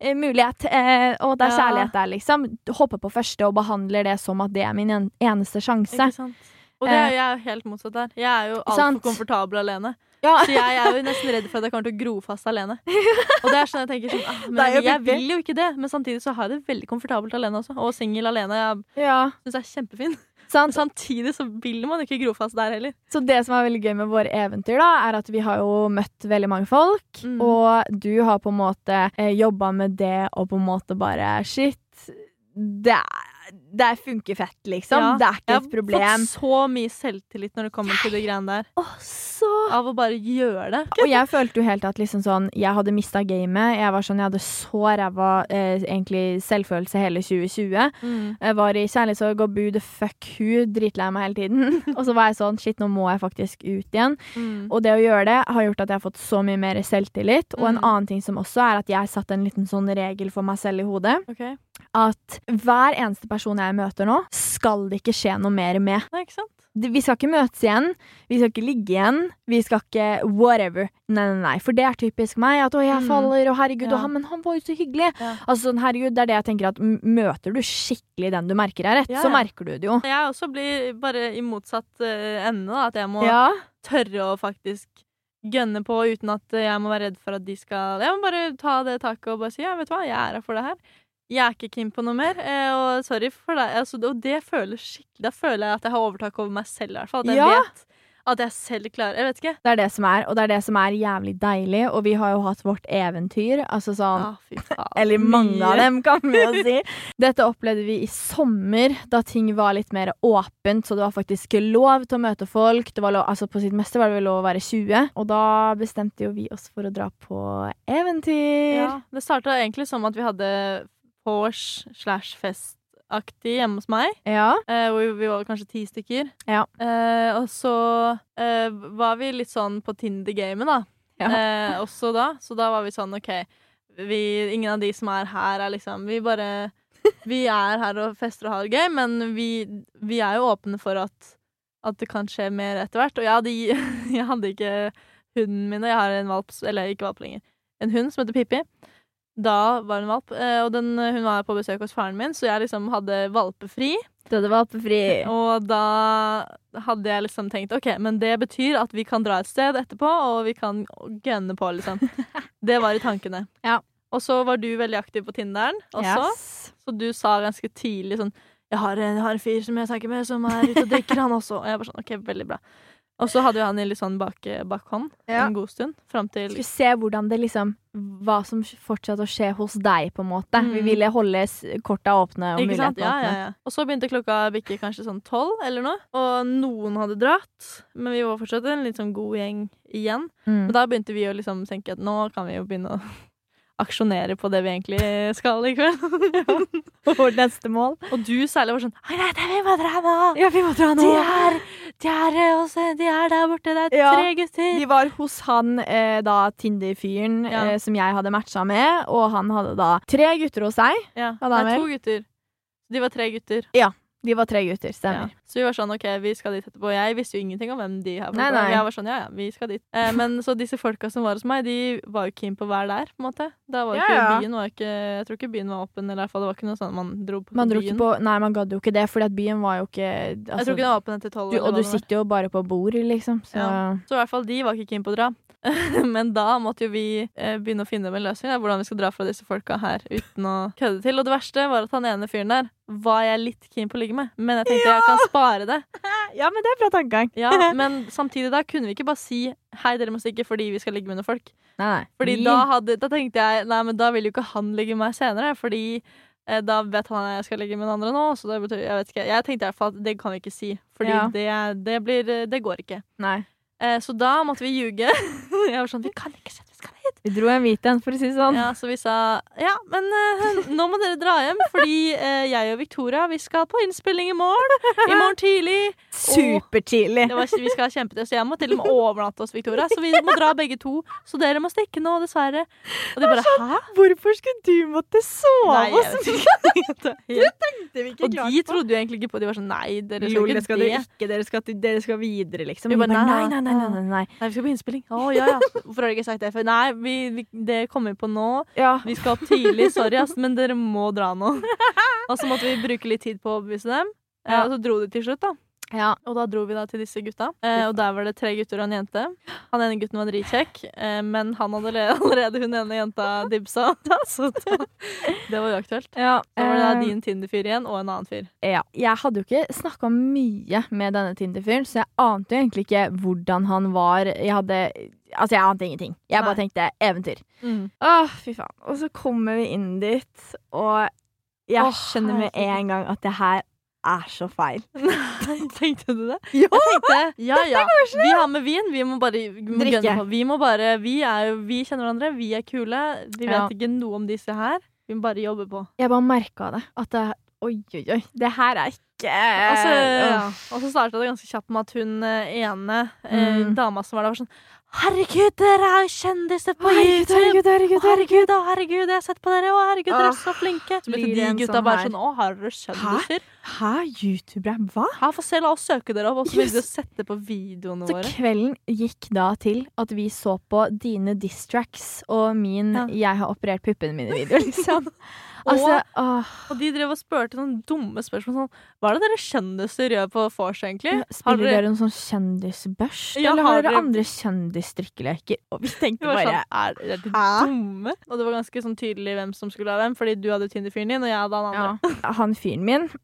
eh, mulighet, eh, og det er Ja. kjærlighet der, liksom. Hopper på første og behandler det som at det er min eneste sjanse. Og det er jeg er jo helt motsatt der. Jeg er jo altfor komfortabel alene. Ja. Så jeg er jo nesten redd for at jeg kommer til å gro fast alene. Og det er sånn jeg tenker sånn ah, Men jeg, jeg vil jo ikke det. Men samtidig så har jeg det veldig komfortabelt alene også. Og singel alene. Jeg ja. syns jeg er kjempefin. Sant? Samtidig så vil man ikke gro fast der heller. Så det som er veldig gøy med våre eventyr, da, er at vi har jo møtt veldig mange folk. Mm. Og du har på en måte eh, jobba med det og på en måte bare Shit, det, er- det funker fett, liksom. Ja, det er ikke et problem. Jeg har fått så mye selvtillit når det kommer til de greiene der. Å, så Av å bare gjøre det. Og jeg følte jo helt at liksom sånn Jeg hadde mista gamet. Jeg var sånn, jeg hadde så ræva eh, egentlig selvfølelse hele 2020. Mm. Jeg var i kjærlighetssorg og The fuck who, dritlei meg hele tiden. og så var jeg sånn shit, nå må jeg faktisk ut igjen. Mm. Og det å gjøre det har gjort at jeg har fått så mye mer selvtillit. Og en Mm. annen ting som også er at jeg satte en liten sånn regel for meg selv i hodet. Okay. At hver eneste person jeg møter nå, skal det ikke skje noe mer med. Nei, ikke sant? Vi skal ikke møtes igjen, vi skal ikke ligge igjen, vi skal ikke whatever. Nei, nei, nei. For det er typisk meg. At 'å, jeg Mm. faller', og 'herregud', Ja. og han, 'men han var jo så hyggelig'. Ja. Altså sånn, herregud, Det er det jeg tenker at møter du skikkelig den du merker er rett, Ja, så merker du det jo. Jeg også blir bare i motsatt uh, ende, da. At jeg må tørre å faktisk gønne på uten at jeg må være redd for at de skal Jeg må bare ta det taket og bare si ja, vet du hva, jeg er her for det her. Jeg er ikke keen på noe mer, eh, og sorry for deg. Altså, og det føler skikkelig Da føler jeg at jeg har overtak over meg selv, i hvert fall. At jeg Ja. vet at jeg selv klarer Jeg vet ikke. Det er det som er, og det er det som er jævlig deilig. Og vi har jo hatt vårt eventyr, altså sånn Ah, fy. Eller mange av dem, kan vi jo si. Dette opplevde vi i sommer, da ting var litt mer åpent. Så det var faktisk lov til å møte folk. Det var lov, altså På sitt meste var det vel lov å være 20. Og da bestemte jo vi oss for å dra på eventyr. Ja, det starta egentlig som at vi hadde vors slash festaktig hjemme hos meg. Ja. Eh, hvor vi var kanskje ti stykker. Ja. Eh, og så eh, var vi litt sånn på Tinder-gamet, da. Ja. Eh, også da. Så da var vi sånn OK, vi, ingen av de som er her, er liksom Vi bare Vi er her og fester og har det gøy, men vi, vi er jo åpne for at, at det kan skje mer etter hvert. Og jeg hadde, jeg hadde ikke hunden min, og jeg har en valp, eller ikke valp lenger, en hund som heter Pippi. Da var hun valp, eh, og den, hun var på besøk hos faren min, så jeg liksom hadde valpefri. Du hadde valpefri. Og da hadde jeg liksom tenkt OK, men det betyr at vi kan dra et sted etterpå, og vi kan gønne på, liksom. Det var i tankene. Ja. Og så var du veldig aktiv på Tinderen også, Yes. så du sa ganske tidlig sånn jeg har, en, jeg har en fyr som jeg snakker med, som er ute og drikker, han også. Og jeg var sånn, ok, veldig bra. Og så hadde jo han i litt sånn bak, bakhånd Ja. en god stund. Fram til Skulle se hvordan det liksom Hva som fortsatte å skje hos deg, på en måte. Mm. Vi ville holde korta åpne og Ikke sant? Ja, ja, ja. Og så begynte klokka å bikke kanskje sånn tolv eller noe. Og noen hadde dratt, men vi var fortsatt en litt sånn god gjeng igjen. Mm. Og da begynte vi å liksom tenke at nå kan vi jo begynne å aksjonere på det vi egentlig skal i kveld. Vårt neste mål. Og du særlig var sånn Nei, nei, vi må dra nå! Ja, vi må dra De er, de er, eh, også, de er der borte, det er Ja. tre gutter. De var hos han, eh, da Tinder-fyren Ja. eh, som jeg hadde matcha med, og han hadde da tre gutter hos seg. Ja, Nei, to gutter. De var tre gutter. Ja. De var tre gutter, Ja. stemmer. Så vi var sånn, ok, vi skal dit etterpå. Jeg visste jo ingenting om hvem de her Nei, nei. Jeg var sånn, ja, ja, vi skal dit. Eh, men så disse folka som var hos meg, de var jo keen på å være der, på en måte. Da var jo Ja, ikke ja. byen var ikke, Jeg tror ikke byen var åpen, eller i hvert fall det var ikke noe sånn man dro på Man byen. på Nei, man gadd jo ikke det, fordi at byen var jo ikke jeg altså, tror ikke den var åpen etter tolv. Og du sitter jo bare på bord, liksom. Så Ja. Så i hvert fall de var ikke keen på å dra. Men da måtte jo vi eh, begynne å finne en løsning. Der, hvordan vi skal dra fra disse folka her uten å kødde til. Og det verste var at han ene fyren der var jeg litt keen på å ligge med. Men jeg tenkte jeg kan spare det. Ja, men det er bra tankegang. Ja, Men samtidig da kunne vi ikke bare si hei, dere må stikke fordi vi skal ligge med noen folk. Nei, nei. Fordi Vi- da, hadde, da tenkte jeg nei, men da vil jo ikke han ligge med meg senere. Fordi eh, da vet han at jeg skal ligge med den andre nå. Så det betyr, jeg vet ikke. Jeg tenkte i hvert fall at det kan vi ikke si. Fordi Ja. det, det, blir, det går ikke. Nei. Eh, så da måtte vi ljuge. jeg var sånn Vi kan ikke si det, vi skal hit. Vi dro en hvit en, for å si det sånn. Ja, så vi sa ja, men uh, nå må dere dra hjem, fordi uh, jeg og Victoria vi skal på innspilling i morgen. I morgen tidlig. Supertidlig. Det vi skal ha kjempetid, så jeg må til og med overnatte hos Victoria. Så vi må dra begge to. Så dere må stikke nå, dessverre. Og de bare hæ? Hvorfor skulle du måtte sove Nei, hos jeg vet ikke. Helt- tenkte vi Og de trodde jo egentlig ikke på De var sånn nei, dere skal ikke skal det. dere ikke. Dere skal, dere skal videre, liksom. Vi bare, nei, nei, nei, nei, nei, nei, nei. Vi skal på innspilling. Å ja, ja. Hvorfor har dere ikke sagt det før? Nei, vi, vi, det kommer vi på nå. Ja. Vi skal opp tidlig, sorry, ass, men dere må dra nå. Og så måtte vi bruke litt tid på å overbevise dem. Ja. Ja. Og så dro de til slutt, da. Ja. Og da dro vi da til disse gutta. Eh, og der var det tre gutter og en jente. Han ene gutten var dritkjekk, eh, men han hadde allerede hun ene jenta dibsa. Så da, det var uaktuelt. ja. Så var det da eh, din Tinder-fyr igjen, og en annen fyr. Ja. Jeg hadde jo ikke snakka mye med denne Tinder-fyren, så jeg ante jo egentlig ikke hvordan han var. Jeg hadde Altså, jeg ante ingenting. Jeg bare Nei. tenkte eventyr. Mm. Åh, fy faen. Og så kommer vi inn dit, og jeg skjønner med en gang at det her er så feil. Tenkte du det? Ja! Jeg tenkte, ja ja, vi har med vin, vi må bare vi må Drikke. på. Vi må bare, vi, er vi kjenner hverandre, vi er kule. Vi vet Ja. ikke noe om disse her. Vi må bare jobbe på. Jeg bare merka det. At det Oi, oi, oi. Det her er ikke Altså, ja. Og så starta det ganske kjapt med at hun eh, ene eh, Mm. dama som var der, var sånn Herregud, dere er jo kjendiser på Herregud, herregud, herregud, herregud, herregud, jeg har sett på dere! Å, herregud, dere er så flinke! Så begynte de gutta sånn bare sånn Å, har dere kjendiser? Hæ? YouTubere? Hva? Her, for se, la oss søke dere opp, og så vil yes. å sette på videoene Så våre. kvelden gikk da til at vi så på dine distracks og min Ja. 'jeg har operert puppene mine'-video, liksom. altså, og, Og de drev og spurte noen dumme spørsmål sånn Hva er det dere kjendiser gjør på vors, egentlig? Ja, Spiller dere- dere en sånn kjendisbørst, Ja, eller har dere andre kjendisstrikkeleker? Og vi tenkte bare sånn, er, dere dumme? Og det var ganske sånn tydelig hvem som skulle ha hvem, fordi du hadde Tinder-fyren din, og jeg hadde han andre. ja, Han fyren min Ja.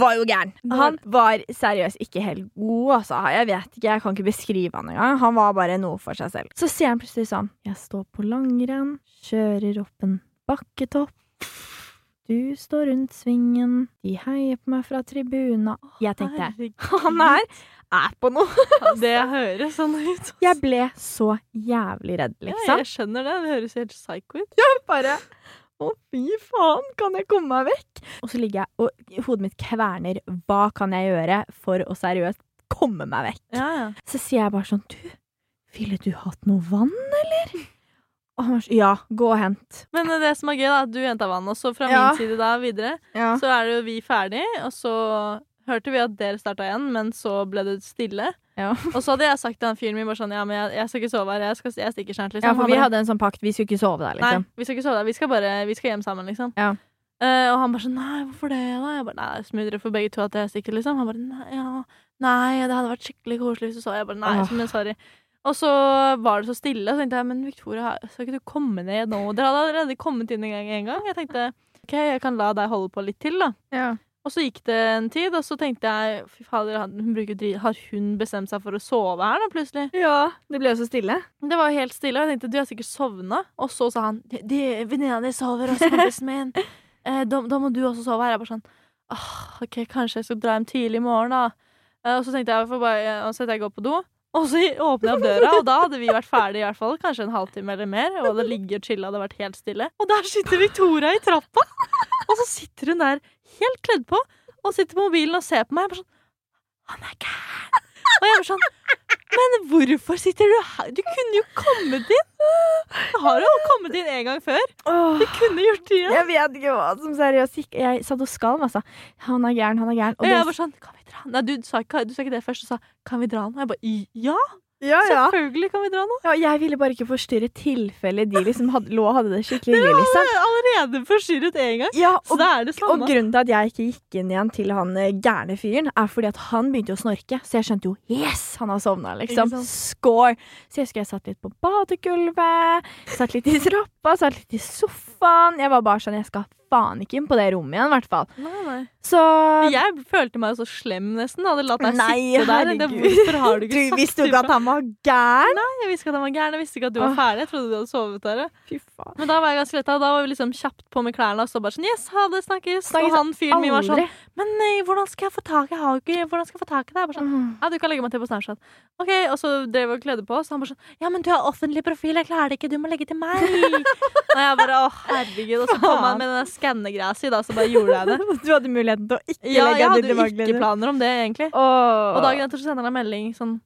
Var jo gæren. Han var seriøst ikke helt god, altså. Jeg vet ikke, jeg kan ikke beskrive han engang. Han var bare noe for seg selv. Så ser han plutselig sånn Jeg står på langrenn, kjører opp en bakketopp. Du står rundt svingen, de heier på meg fra tribuna. Jeg tenkte han her er på noe. Det høres sånn ut. Jeg ble så jævlig redd, Ja, liksom. jeg skjønner det. Det høres helt psycho ut. Ja, Bare Å, fy faen, kan jeg komme meg vekk? Og så ligger jeg, og hodet mitt kverner. Hva kan jeg gjøre for å seriøst komme meg vekk? Ja, ja. Så sier jeg bare sånn Du, ville du hatt noe vann, eller? Og han var sånn Ja, gå og hent. Men det som er gøy, da, at du henta vann, og så fra Ja. min side da videre, Ja. så er det jo vi ferdig, og så hørte vi at dere starta igjen, men så ble det stille. Ja. Og så hadde jeg sagt til han fyren min bare sånn Ja, men jeg, jeg skal ikke sove her, jeg, skal, jeg stikker snart, liksom. ja, for vi hadde en sånn pakt. Vi skulle ikke sove der, Nei, liksom. vi skal ikke sove der. Vi skal bare Vi skal hjem sammen, liksom. Ja. Uh, og han bare sånn Nei, hvorfor det, da? Jeg bare Nei, det er smoothere for begge to at jeg stikker, liksom. Han bare Nei, ja, nei det hadde vært skikkelig koselig hvis du så. Jeg bare Nei, men sorry. Og så var det så stille, og så tenkte jeg Men Victoria, skal ikke du komme ned nå? Dere hadde allerede kommet inn en gang. En gang. Jeg tenkte OK, jeg kan la deg holde på litt til, da. Ja. Og så gikk det en tid, og så tenkte jeg Fy fader, hun bruker dri- har hun bestemt seg for å sove her nå, plutselig? ja. Det ble jo så stille. Det var jo helt stille, og jeg tenkte du har sikkert sovna. Og så sa han venninna di sover også, kompisen min. Eh, da, da må du også sove her. Jeg bare sånn «Åh, OK, kanskje jeg skal dra hjem tidlig i morgen, da. Eh, og så tenkte jeg, for bare, og så jeg gå på do. Og så åpner jeg døra, og da hadde vi vært ferdige i hvert fall kanskje en halvtime eller mer. Og det ligger og chilla, hadde vært helt stille. Og der sitter Victoria i trappa! Og så sitter hun der helt kledd på og sitter på mobilen og ser på meg. Jeg bare sånn Han er gæren! Og jeg bare sånn Men hvorfor sitter du her? Du kunne jo kommet inn! Du har jo kommet inn en gang før. Du kunne gjort det igjen. Jeg vet ikke hva som seriøst gikk. Jeg satt og skalv, altså. Han er gæren, han er gæren. Og jeg var sånn Kan vi dra? Nei, du sa, ikke, du sa ikke det først. Du sa Kan vi dra nå? Jeg bare «I- Ja! Ja, ja. Selvfølgelig kan vi dra nå. ja, jeg ville bare ikke forstyrre tilfellet de liksom hadde, lå og hadde det skikkelig Dere hyggelig, Dere var allerede forstyrret en gang. Ja, Så og, er det og grunnen til at jeg ikke gikk inn igjen til han eh, gærne fyren, er fordi at han begynte å snorke. Så jeg skjønte jo yes, han har sovna, liksom. Score! Så jeg husker jeg satt litt på badegulvet, satt litt i trappa, satt litt i sofaen. Jeg var bare sånn, jeg skal faen ikke inn på det rommet igjen, i hvert fall. Nei, nei. Så Jeg følte meg jo så slem, nesten. Hadde latt deg Nei, sitte der. Det, hvorfor har du ikke du sagt visste jo ikke at han var gæren. Jeg visste ikke at han var gæren. Jeg visste ikke at du var ferdig. Jeg trodde du hadde sovet der. Fy faen. Men da var jeg ganske letta. Da var vi liksom kjapt på med klærne og så bare sånn Yes, ha det, snakkes. Snakkes og han fyren min var sånn Men nei, hvordan skal jeg få tak i ikke Hvordan skal jeg få tak i deg? Bare sånn, Mm. ja, du kan legge meg til på Snapchat. Ok, Og så drev vi og kledde på oss. Han bare sånn Ja, men du har offentlig profil, jeg klarer det ikke, du må legge til meg. og jeg bare å, herregud. Og så kom han med den skannegreia si, da, så bare gjorde jeg det. Du hadde muligheten til å ikke Ja, legge jeg det hadde til jo ikke planer om det, egentlig. Oh. Og dagen etter så sender han en melding sånn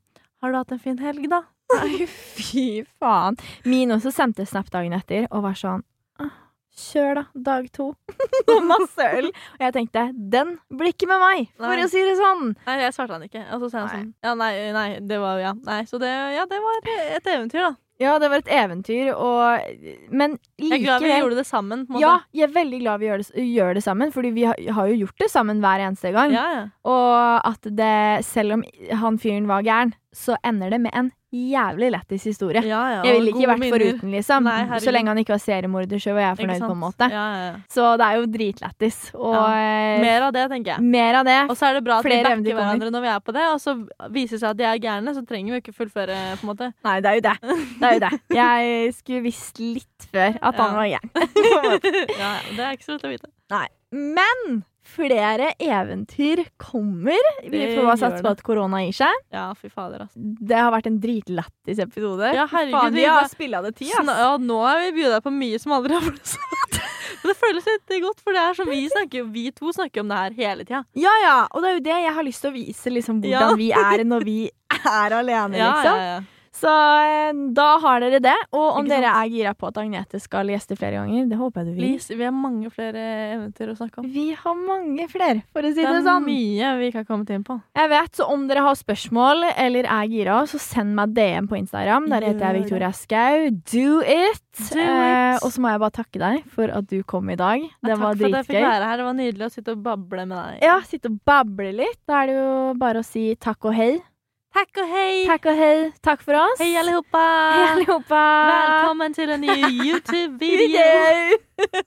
Har du hatt en fin helg, da? Nei, fy faen. Min også sendte snap dagen etter og var sånn «Ah, Kjør, da. Dag to. Masse øl. Og jeg tenkte den blir ikke med meg, for Nei. å si det sånn. Nei, jeg svarte han ikke. Og så sa han sånn Ja, nei, nei, det var Ja, nei. Så det, ja, det var et eventyr, da. Ja, det var et eventyr, og Men Jeg er glad vi gjorde det sammen. Ja, jeg er veldig glad vi gjør det, gjør det sammen, fordi vi har, har jo gjort det sammen hver eneste gang. Ja, ja. Og at det, selv om han fyren var gæren, så ender det med en jævlig lættis historie. ja, ja. Jeg ville ikke vært minner. foruten, liksom. Nei, så lenge han ikke var seriemorder, så var jeg fornøyd, på en måte. Ja. Så det er jo dritlættis. Og eh, Mer av det, tenker jeg. mer av det. Og så er det bra at vi backer hverandre når vi er på det, og så viser det seg at de er gærne, så trenger vi ikke fullføre, på en måte. Nei, det er jo det. Det er jo det. Jeg skulle visst litt før at han var gæren. ja, ja, det er ikke så lett å vite. Nei. Men flere eventyr kommer. Vi får bare satse på at korona gir seg. Ja, fy fader, altså. Det har vært en dritlættis episode. Ja, herregud, Faen, vi har spilla det Sna ass. ja, nå har vi bjuda på mye som aldri har blitt sagt. Men det føles litt godt, for det er som vi snakker Vi to snakker om det her hele tida. Ja, ja. Og det er jo det jeg har lyst til å vise, liksom, hvordan Ja. vi er når vi er alene, Ja, liksom. ja, ja. Så eh, da har dere det. Og om dere er gira på at Agnete skal gjeste flere ganger, det håper jeg du vil. Please, vi har mange flere eventyr å snakke om. Vi har mange flere, for å si Det det, er sånn. mye vi ikke har kommet inn på. Jeg vet, så om dere har spørsmål eller er gira, så send meg DM på Instagram. Der heter jeg Victoria Skau. Do it! Do Eh, og så må jeg bare takke deg for at du kom i dag. Det ja, var for at jeg fikk dritgøy. være her. Det var nydelig å sitte og bable med deg. Ja, sitte og bable litt. Da er det jo bare å si takk og hei. Takk og hei! Takk og hei. Takk for oss. Hei, allihopa! Hei, allihopa. Velkommen til en ny YouTube-video! Video!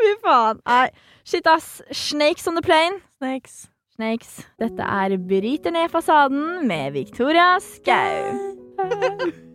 Fy faen. Nei, shit ass. Snakes on the plane. Snakes. Snakes. Dette er Bryter ned fasaden med Victoria Skau.